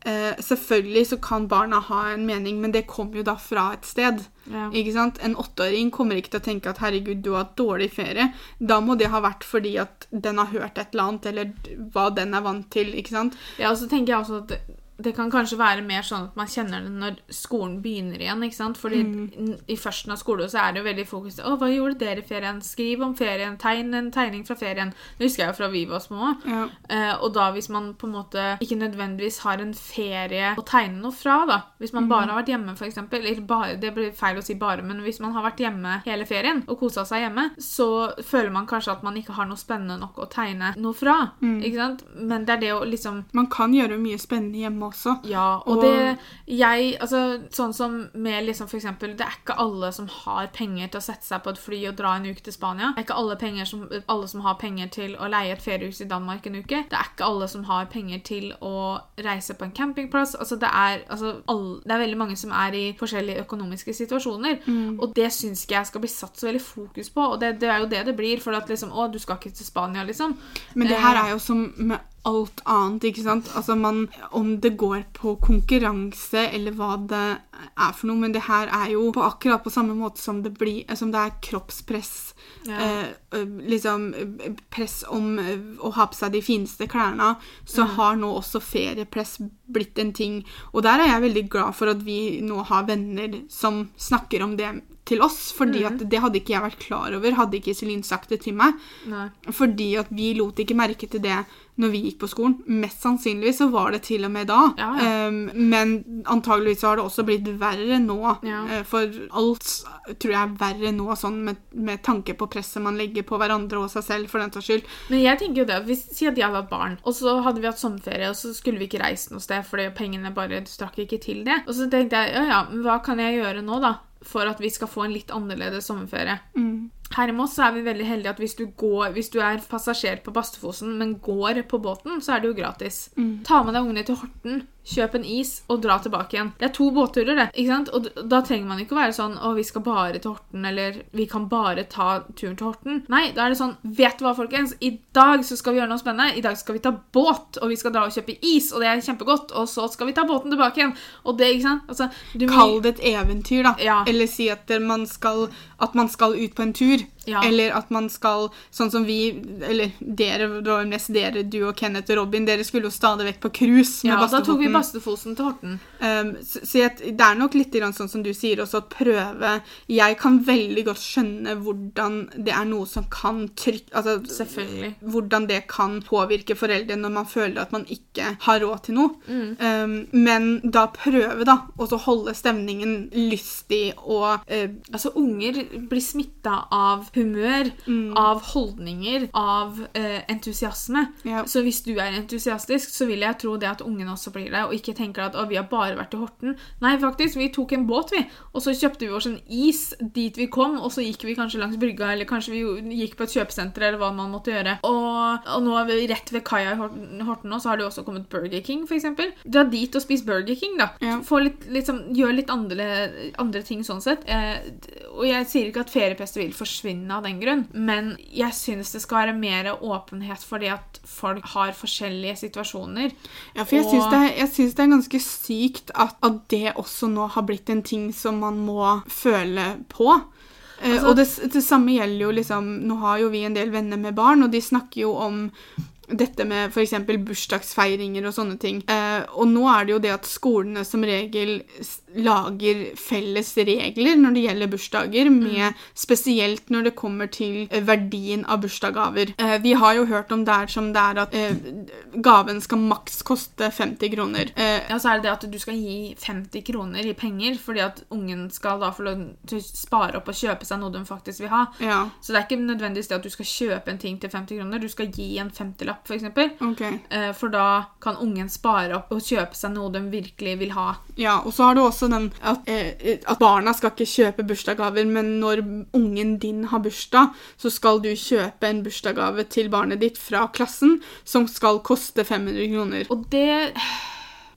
Eh, selvfølgelig så kan barna ha en mening, men det kommer jo da fra et sted. Ja. Ikke sant? En åtteåring kommer ikke til å tenke at 'herregud, du har hatt dårlig ferie'. Da må det ha vært fordi at den har hørt et eller annet, eller hva den er vant til. ikke sant? Ja, og så tenker jeg også at det, kan kanskje være mer sånn at man kjenner det når skolen begynner igjen. ikke sant? Fordi mm. i førsten av skolen så er det jo veldig fokus på hva gjorde dere i ferien?' Skriv om ferien. Tegn en tegning fra ferien. Det husker jeg jo fra vi var små. Ja. Eh, og da hvis man på en måte ikke nødvendigvis har en ferie å tegne noe fra, da Hvis man bare har vært hjemme, eksempel, eller bare, det blir feil å si bare, men hvis man har vært hjemme hele ferien og kosa seg hjemme, så føler man kanskje at man ikke har noe spennende nok å tegne noe fra. ikke sant? Men det er det å liksom Man kan gjøre mye spennende hjemme også. ja, og, Og- det jeg, altså Sånn som med liksom for eksempel Det er ikke alle som har penger til å sette seg på et fly og dra en uke til Spania. Det er ikke alle, som, alle som har penger til å leie et feriehus i Danmark en uke. Det er ikke alle som har penger til å reise på en campingplass. Altså det er, altså, alle, det er veldig mange som er i forskjellige økonomiske situasjoner. Og det syns ikke jeg skal bli satt så veldig fokus på. Og det, det er jo det det blir. For at liksom Å, du skal ikke til Spania, liksom. Men det her er jo som med alt annet, ikke sant? Altså man, Om det går på konkurranse eller hva det er for noe, men det her er jo på akkurat på samme måte som det, blir, eh, som det er kroppspress. Ja. Eh, liksom press om å ha på seg de fineste klærne, så har nå også feriepress blitt en ting. Og der er jeg veldig glad for at vi nå har venner som snakker om det til oss, fordi at det hadde ikke jeg vært klar over, hadde ikke Iselin sagt det til meg. Nei. Fordi at vi lot ikke merke til det når vi gikk på skolen. Mest sannsynligvis så var det til og med da. Ja, ja. Um, men antageligvis så har det også blitt verre nå. Ja. Uh, For alt tror jeg er verre nå, sånn med, med tanke på presset man legger på hverandre og seg selv, for den saks skyld. Men jeg tenker jo det, hvis, Si at jeg var barn, og så hadde vi hatt sommerferie, og så skulle vi ikke reist noe sted fordi pengene bare strakk ikke til det. Og så tenkte jeg ja, ja, men hva kan jeg gjøre nå, da? For at vi skal få en litt annerledes sommerferie. Her i Moss så er vi veldig heldige at hvis du, går, hvis du er passasjer på Bastefosen, men går på båten, så er det jo gratis. Ta med deg ungene til Horten, kjøp en is og dra tilbake igjen. Det er to båtturer, det. ikke sant? Og da trenger man ikke å være sånn å, vi skal bare til Horten, eller vi kan bare ta turen til Horten. Nei, da er det sånn, vet du hva, folkens? I dag så skal vi gjøre noe spennende. I dag skal vi ta båt, og vi skal dra og kjøpe is, og det er kjempegodt. Og så skal vi ta båten tilbake igjen. Og det, ikke sant? Altså, Kall det et eventyr, da. Ja. Eller si at man skal, at man skal ut på en tur. Ja. Eller at man skal, sånn som vi, eller dere, det var mest dere, du og Kenneth og Robin, dere skulle jo stadig vekk på cruise med Ja, da tok vi Bastefosen til Horten. Um, så så jeg, det er nok litt sånn som du sier, også at prøve Jeg kan veldig godt skjønne hvordan det er noe som kan trykke altså, Selvfølgelig. Hvordan det kan påvirke foreldre når man føler at man ikke har råd til noe. Mm. Um, men da prøve, da, og så holde stemningen lystig og uh, Altså, unger blir smitta av humør, Mm. av holdninger, av eh, entusiasme. Ja. Så hvis du er entusiastisk, så vil jeg tro det at ungene også blir det, og ikke tenker at å, vi har bare vært i Horten. Nei, faktisk, vi tok en båt, vi, og så kjøpte vi oss en is dit vi kom, og så gikk vi kanskje langs brygga, eller kanskje vi gikk på et kjøpesenter, eller hva man måtte gjøre. Og, og nå er vi rett ved kaia i Horten, Horten nå, så har det jo også kommet Burger King, eksempel. Dra dit og spis Burger King, da. Ja. Få litt, liksom, gjør litt andre, andre ting sånn sett. Eh, og jeg sier ikke at feriepester vil forsvinne av den grunn, men jeg syns det skal være mer åpenhet fordi at folk har forskjellige situasjoner. Ja, for jeg Og- syns det, det er ganske sykt at, at det også nå har blitt en ting som man må føle på. Eh, Altså- og det, det samme gjelder jo liksom Nå har jo vi en del venner med barn, og de snakker jo om dette med f.eks. bursdagsfeiringer og sånne ting. Eh, og nå er det jo det at skolene som regel lager felles regler når det gjelder bursdager, med spesielt når det kommer til eh, verdien av bursdagsgaver. Eh, vi har jo hørt om der som det er at eh, gaven skal maks koste 50 kroner. Eh, Ja, så er det det at du skal gi 50 kroner i penger fordi at ungen skal da få lov til å spare opp og kjøpe seg noe de faktisk vil ha. ja, Så det er ikke nødvendigvis det at du skal kjøpe en ting til 50 kroner. Du skal gi en 50-lapp, f.eks. okay. Eh, For da kan ungen spare opp og kjøpe seg noe de virkelig vil ha. Ja, og så har du også den at, eh, at barna skal ikke kjøpe bursdagsgaver, men når ungen din har bursdag, så skal du kjøpe en bursdagsgave til barnet ditt fra klassen som skal koste 500 kroner. Og det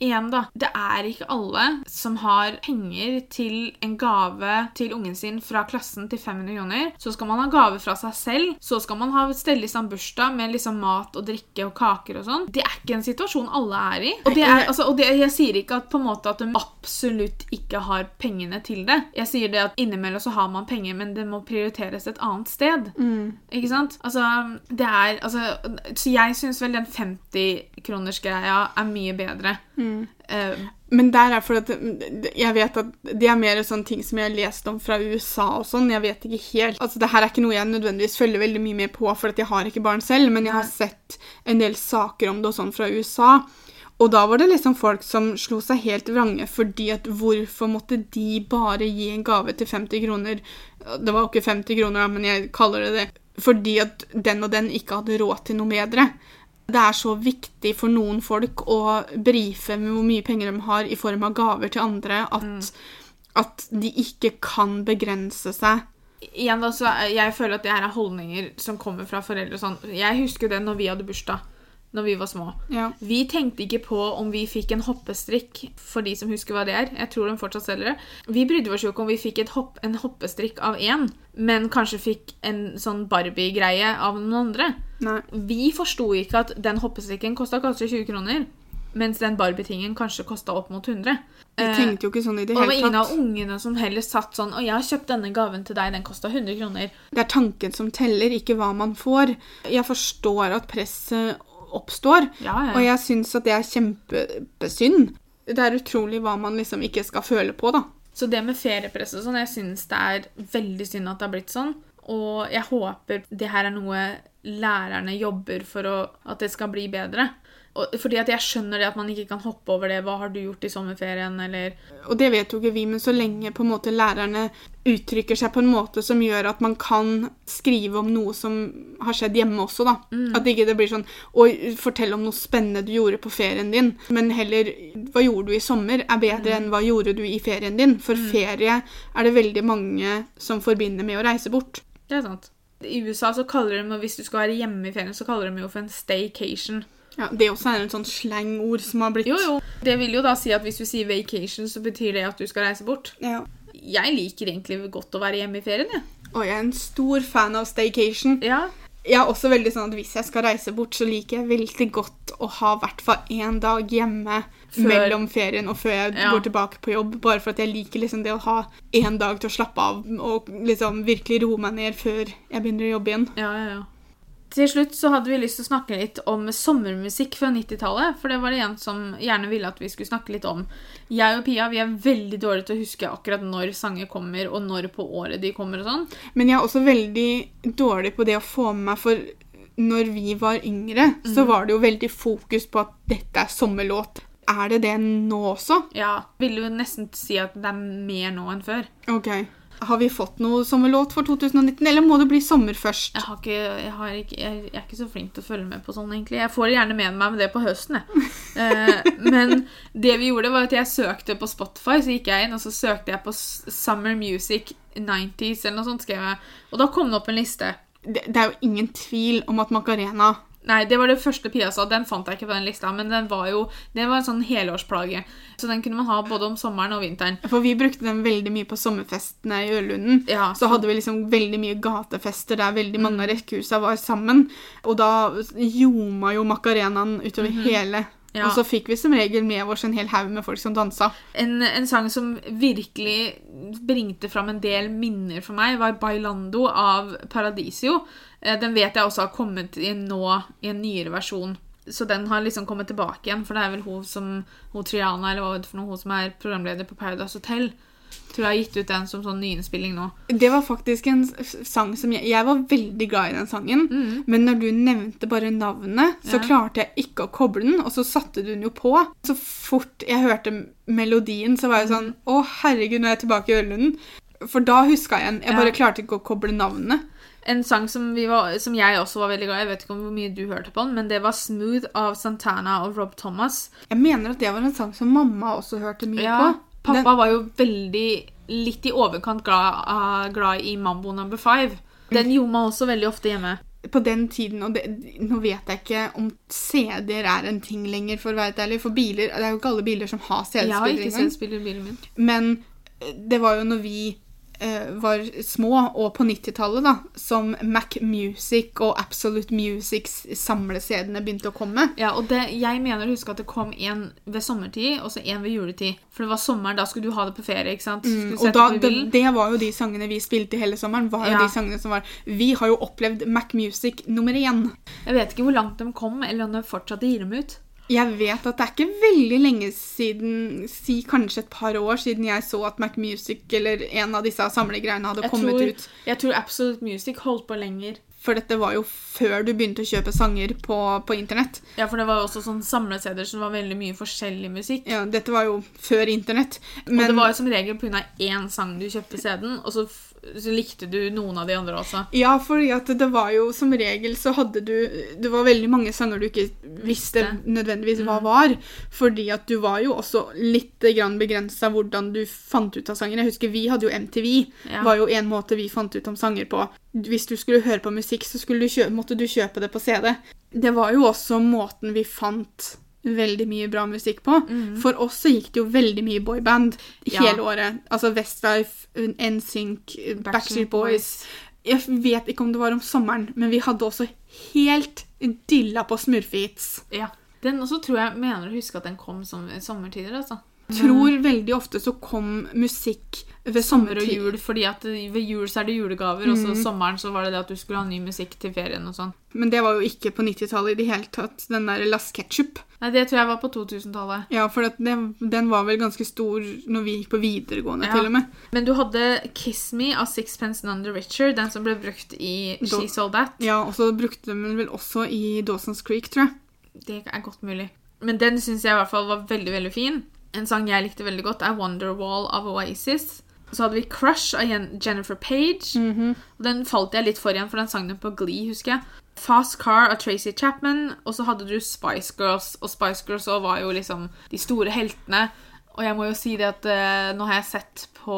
Igjen, da. Det er ikke alle som har penger til en gave til ungen sin fra klassen til 500 kroner. Så skal man ha gave fra seg selv. Så skal man ha stelle i stand bursdag med liksom mat og drikke og kaker og sånn. Det er ikke en situasjon alle er i. Og, det er, altså, og det, jeg sier ikke at på en måte at de absolutt ikke har pengene til det. Jeg sier det at innimellom så har man penger, men det må prioriteres et annet sted. Ikke sant? Altså, det er altså, Så jeg syns vel den 50-kronersgreia er mye bedre. Eh, Men der er for at jeg vet at det er mer sånne ting som jeg har lest om fra USA og sånn. Jeg vet ikke helt. Altså, det her er ikke noe jeg nødvendigvis følger veldig mye med på, for jeg har ikke barn selv, men jeg har sett en del saker om det og sånn fra USA. Og da var det liksom folk som slo seg helt vrange fordi at hvorfor måtte de bare gi en gave til 50 kroner? Det var jo ikke 50 kroner, men jeg kaller det det. Fordi at den og den ikke hadde råd til noe bedre. Det er så viktig for noen folk å brife med hvor mye penger de har i form av gaver til andre, at, at de ikke kan begrense seg. igjen da, så er- Jeg føler at det her er holdninger som kommer fra foreldre. Sånn. Jeg husker det når vi hadde bursdag. Når vi var små. Ja. Vi tenkte ikke på om vi fikk en hoppestrikk, for de som husker hva det er. Jeg tror de fortsatt selger det. Vi brydde oss jo ikke om vi fikk et hopp, en hoppestrikk av én, men kanskje fikk en sånn Barbie-greie av noen andre. Nei. Vi forsto ikke at den hoppestrikken kosta kanskje 20 kroner, mens den Barbie-tingen kanskje kosta opp mot 100. Vi Eh, tenkte jo ikke sånn i det og det var hele ingen av ungene som heller satt sånn Og jeg har kjøpt denne gaven til deg, den kosta 100 kroner. Det er tanken som teller, ikke hva man får. Jeg forstår at presset oppstår, Ja, ja. og jeg syns at det er kjempesynd. Det er utrolig hva man liksom ikke skal føle på, da. Så det med feriepress og sånn, jeg syns det er veldig synd at det har blitt sånn. Og jeg håper det her er noe lærerne jobber for å, at det skal bli bedre. Og, fordi at jeg skjønner det at man ikke kan hoppe over det. Hva har du gjort i sommerferien? Eller Og det vet jo ikke vi, men så lenge på en måte lærerne uttrykker seg på en måte som gjør at man kan skrive om noe som har skjedd hjemme også, da. At ikke det blir sånn Oi, fortell om noe spennende du gjorde på ferien din. Men heller hva gjorde du i sommer, er bedre enn hva gjorde du i ferien din. For ferie er det veldig mange som forbinder med å reise bort. Det er sant. I USA så kaller de, hvis du skal være hjemme i ferien, så kaller de jo for en staycation. Ja, Det er også et en sånn slengord som har blitt Jo, jo. Det vil jo da si at hvis du sier vacation, så betyr det at du skal reise bort. Ja. Jeg liker egentlig godt å være hjemme i ferien, jeg. Og jeg er en stor fan av staycation. Ja. Jeg er også veldig sånn at hvis jeg skal reise bort, så liker jeg veldig godt å ha i hvert fall én dag hjemme Før- mellom ferien og før jeg Ja. går tilbake på jobb. Bare for at jeg liker liksom det å ha én dag til å slappe av og liksom virkelig roe meg ned før jeg begynner å jobbe igjen. Ja, ja, ja. Til slutt så hadde vi lyst til å snakke litt om sommermusikk fra 90-tallet. For det var det en som gjerne ville at vi skulle snakke litt om. Jeg og Pia vi er veldig dårlige til å huske akkurat når sanger kommer, og når på året de kommer og sånn. Men jeg er også veldig dårlig på det å få med meg, for når vi var yngre, så var det jo veldig fokus på at dette er sommerlåt. Er det det nå også? Ja, Vil jo nesten si at det er mer nå enn før. Ok. Har vi fått noe sommerlåt for 2019, eller må det bli sommer først? Jeg, har ikke, jeg, har ikke, jeg, jeg er ikke så flink til å følge med på sånn, egentlig. Jeg får gjerne med meg med det på høsten, jeg. Eh, men det vi gjorde, var at jeg søkte på Spotify, så gikk jeg inn, og så søkte jeg på Summer Music 90s, eller noe sånt, skrev jeg. Og da kom det opp en liste. Det, det er jo ingen tvil om at Macarena Nei, det var det første Pia sa. Den fant jeg ikke på den lista, men den var jo det var en sånn helårsplage. Så den kunne man ha både om sommeren og vinteren. For vi brukte den veldig mye på sommerfestene i Ørlunden. Ja, Så hadde vi liksom veldig mye gatefester der veldig mange av rekkehusa var sammen. Og da ljoma jo Macarenaen utover hele. Ja. Og så fikk vi som regel med oss en hel haug med folk som dansa. En, en sang som virkelig bringte fram en del minner for meg, var 'Bailando' av Paradisio. Eh, Den vet jeg også har kommet inn nå i en nyere versjon. Så den har liksom kommet tilbake igjen, for det er vel hun som hun Triana, eller hva det for noe, hun som er programleder på Paradise Hotel. Tror jeg har gitt ut den som sånn nyinnspilling nå. Det var faktisk en sang som jeg, jeg var veldig glad i den sangen. Men når du nevnte bare navnet, så Mm. Ja. klarte jeg ikke å koble den, og så satte du den jo på. Så fort jeg hørte melodien, så var jeg sånn Å, herregud, nå er jeg tilbake i Ørlunden. For da huska jeg den. Jeg bare Ja. klarte ikke å koble navnet. En sang som, vi var, som jeg også var veldig glad i, jeg vet ikke om hvor mye du hørte på den, men det var 'Smooth' av Santana og Rob Thomas. Jeg mener at det var en sang som mamma også hørte mye Ja, på. Pappa Den- var jo veldig litt i overkant glad, uh, glad i Mambo Number Five. Den gjorde man også veldig ofte hjemme. på den tiden, og det, nå vet jeg ikke om CD-er er en ting lenger, for å være ærlig. For biler, det er jo ikke alle biler som har CD-spiller. Jeg har ikke. CD-spiller i bilen min. Men eh, det var jo når vi var små, og på 90-tallet, da, som Mac Music og Absolute Musics samle-CD-ene begynte å komme. Ja, og det, Jeg mener å huske at det kom en ved sommertid og så en ved juletid. For det var sommeren, da skulle du ha det på ferie. ikke sant? Mm, Og da, det, det var jo de sangene vi spilte hele sommeren. var jo Ja. de sangene som var Vi har jo opplevd Mac Music nummer én. Jeg vet ikke hvor langt de kom, eller om de fortsatt gir dem ut. Jeg vet at det er ikke veldig lenge siden, si kanskje et par år siden jeg så at Mac Music eller en av disse samlegreiene hadde Jeg kommet tror, ut. jeg tror Absolute Music holdt på lenger. For dette var jo før du begynte å kjøpe sanger på, på internett. Ja, for det var jo også sånn samlesteder som var veldig mye forskjellig musikk. Ja, dette var jo før internett. Og det var jo som regel pga. én sang du kjøpte CD-en, og så, så likte du noen av de andre også. Ja, at det var jo som regel så hadde du Det var veldig mange sanger du ikke visste nødvendigvis hva var. Fordi at du var jo også litt grann begrensa hvordan du fant ut av sanger. Jeg husker vi hadde jo MTV. Ja. var jo en måte vi fant ut om sanger på. Hvis du skulle høre på musikk, så du kjø måtte du kjøpe det på CD. Det var jo også måten vi fant veldig mye bra musikk på. For oss så gikk det jo veldig mye boyband. Ja. hele året. Altså Westlife, NSYNC, Backstreet Boys. Jeg vet ikke om det var om sommeren, men vi hadde også helt dilla på smurfehits. Ja. Den også tror jeg mener å huske at den kom som sommertider. altså. Tror veldig ofte så kom musikk ved Sommer og jul, fordi at ved jul så er det julegaver, og så sommeren så var det det at du skulle ha ny musikk til ferien og sånn. Men det var jo ikke på 90-tallet i det hele tatt, den der Las Ketchup. Nei, det tror jeg var på 2000-tallet. Ja, for det, den var vel ganske stor når vi gikk på videregående, Ja. til og med. Men du hadde Kiss Me av Sixpence None the Richer, den som ble brukt i Da- She Sold That. Ja, og så brukte de den vel også i Dawson's Creek, tror jeg. Det er godt mulig. Men den syns jeg i hvert fall var veldig veldig fin. En sang jeg likte veldig godt, er Wonderwall av Oasis. Så hadde vi Crush av Jennifer Page. Mhm. Og Den falt jeg litt for igjen, for den sang den på Glee, husker jeg. Fast Car av Tracy Chapman. Og så hadde du Spice Girls, og Spice Girls var jo liksom de store heltene. Og jeg må jo si det at uh, nå har jeg sett på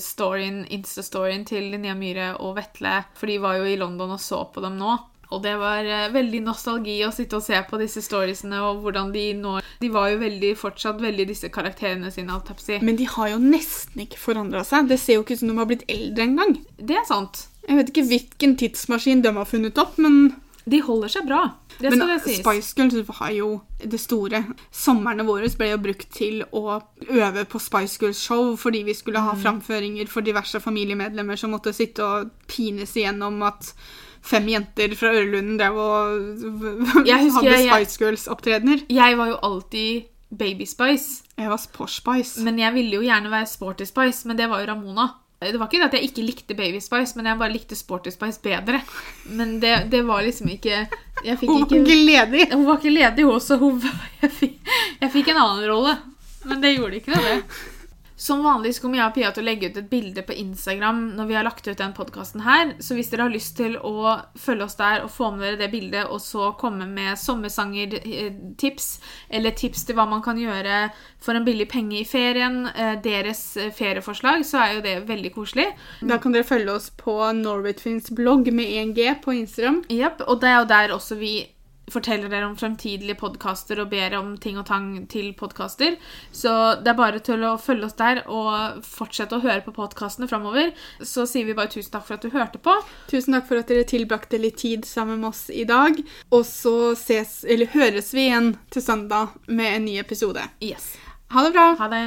storyen, Insta-storyen til Linnea Myhre og Vetle, for de var jo i London og så på dem nå. Og det var eh, veldig nostalgi å sitte og se på disse storiesene og hvordan de nå De var jo veldig, fortsatt veldig disse karakterene sine, alt. Men de har jo nesten ikke forandra seg. Det ser jo ikke ut som de har blitt eldre engang. Det er sant. Jeg vet ikke hvilken tidsmaskin de har funnet opp, men, De holder seg bra. Det men skal det sies. Spice Girls var jo det store. Somrene våre ble jo brukt til å øve på Spice Girls-show fordi vi skulle Mm. ha framføringer for diverse familiemedlemmer som måtte sitte og pines igjennom at fem jenter fra Ørelunden drev og Jeg hadde jeg- Spice Girls-opptredener. Jeg var jo alltid Baby Spice, Jeg var Posh Spice. men jeg ville jo gjerne være Sporty Spice, men det var jo Ramona. Det var ikke det at jeg ikke likte Baby Spice, men jeg bare likte Sporty Spice bedre. Men det, det var liksom ikke Jeg fikk Hun var ikke ledig Hun var ikke ledig, hun, så hun, fikk, jeg fikk en annen rolle. Men det gjorde ikke noe, det. Som vanlig så kommer jeg og Pia til å legge ut et bilde på Instagram når vi har lagt ut den podkasten her. Så hvis dere har lyst til å følge oss der og få med dere det bildet, og så komme med sommersanger-tips, eller tips til hva man kan gjøre for en billig penge i ferien, eh, deres eh, ferieforslag, så er jo det veldig koselig. Da kan dere følge oss på Norwaytwins blogg med 1G på Instagram. Yep, og det er jo der også vi forteller dere om fremtidige podkaster og ber om ting og tang til podkaster. Så det er bare til å følge oss der og fortsette å høre på podkastene framover. Så sier vi bare tusen takk for at du hørte på. Tusen takk for at dere tilbrakte litt tid sammen med oss i dag. Og så ses, eller høres vi igjen til søndag med en ny episode. Yes. Ha det bra! Ha det.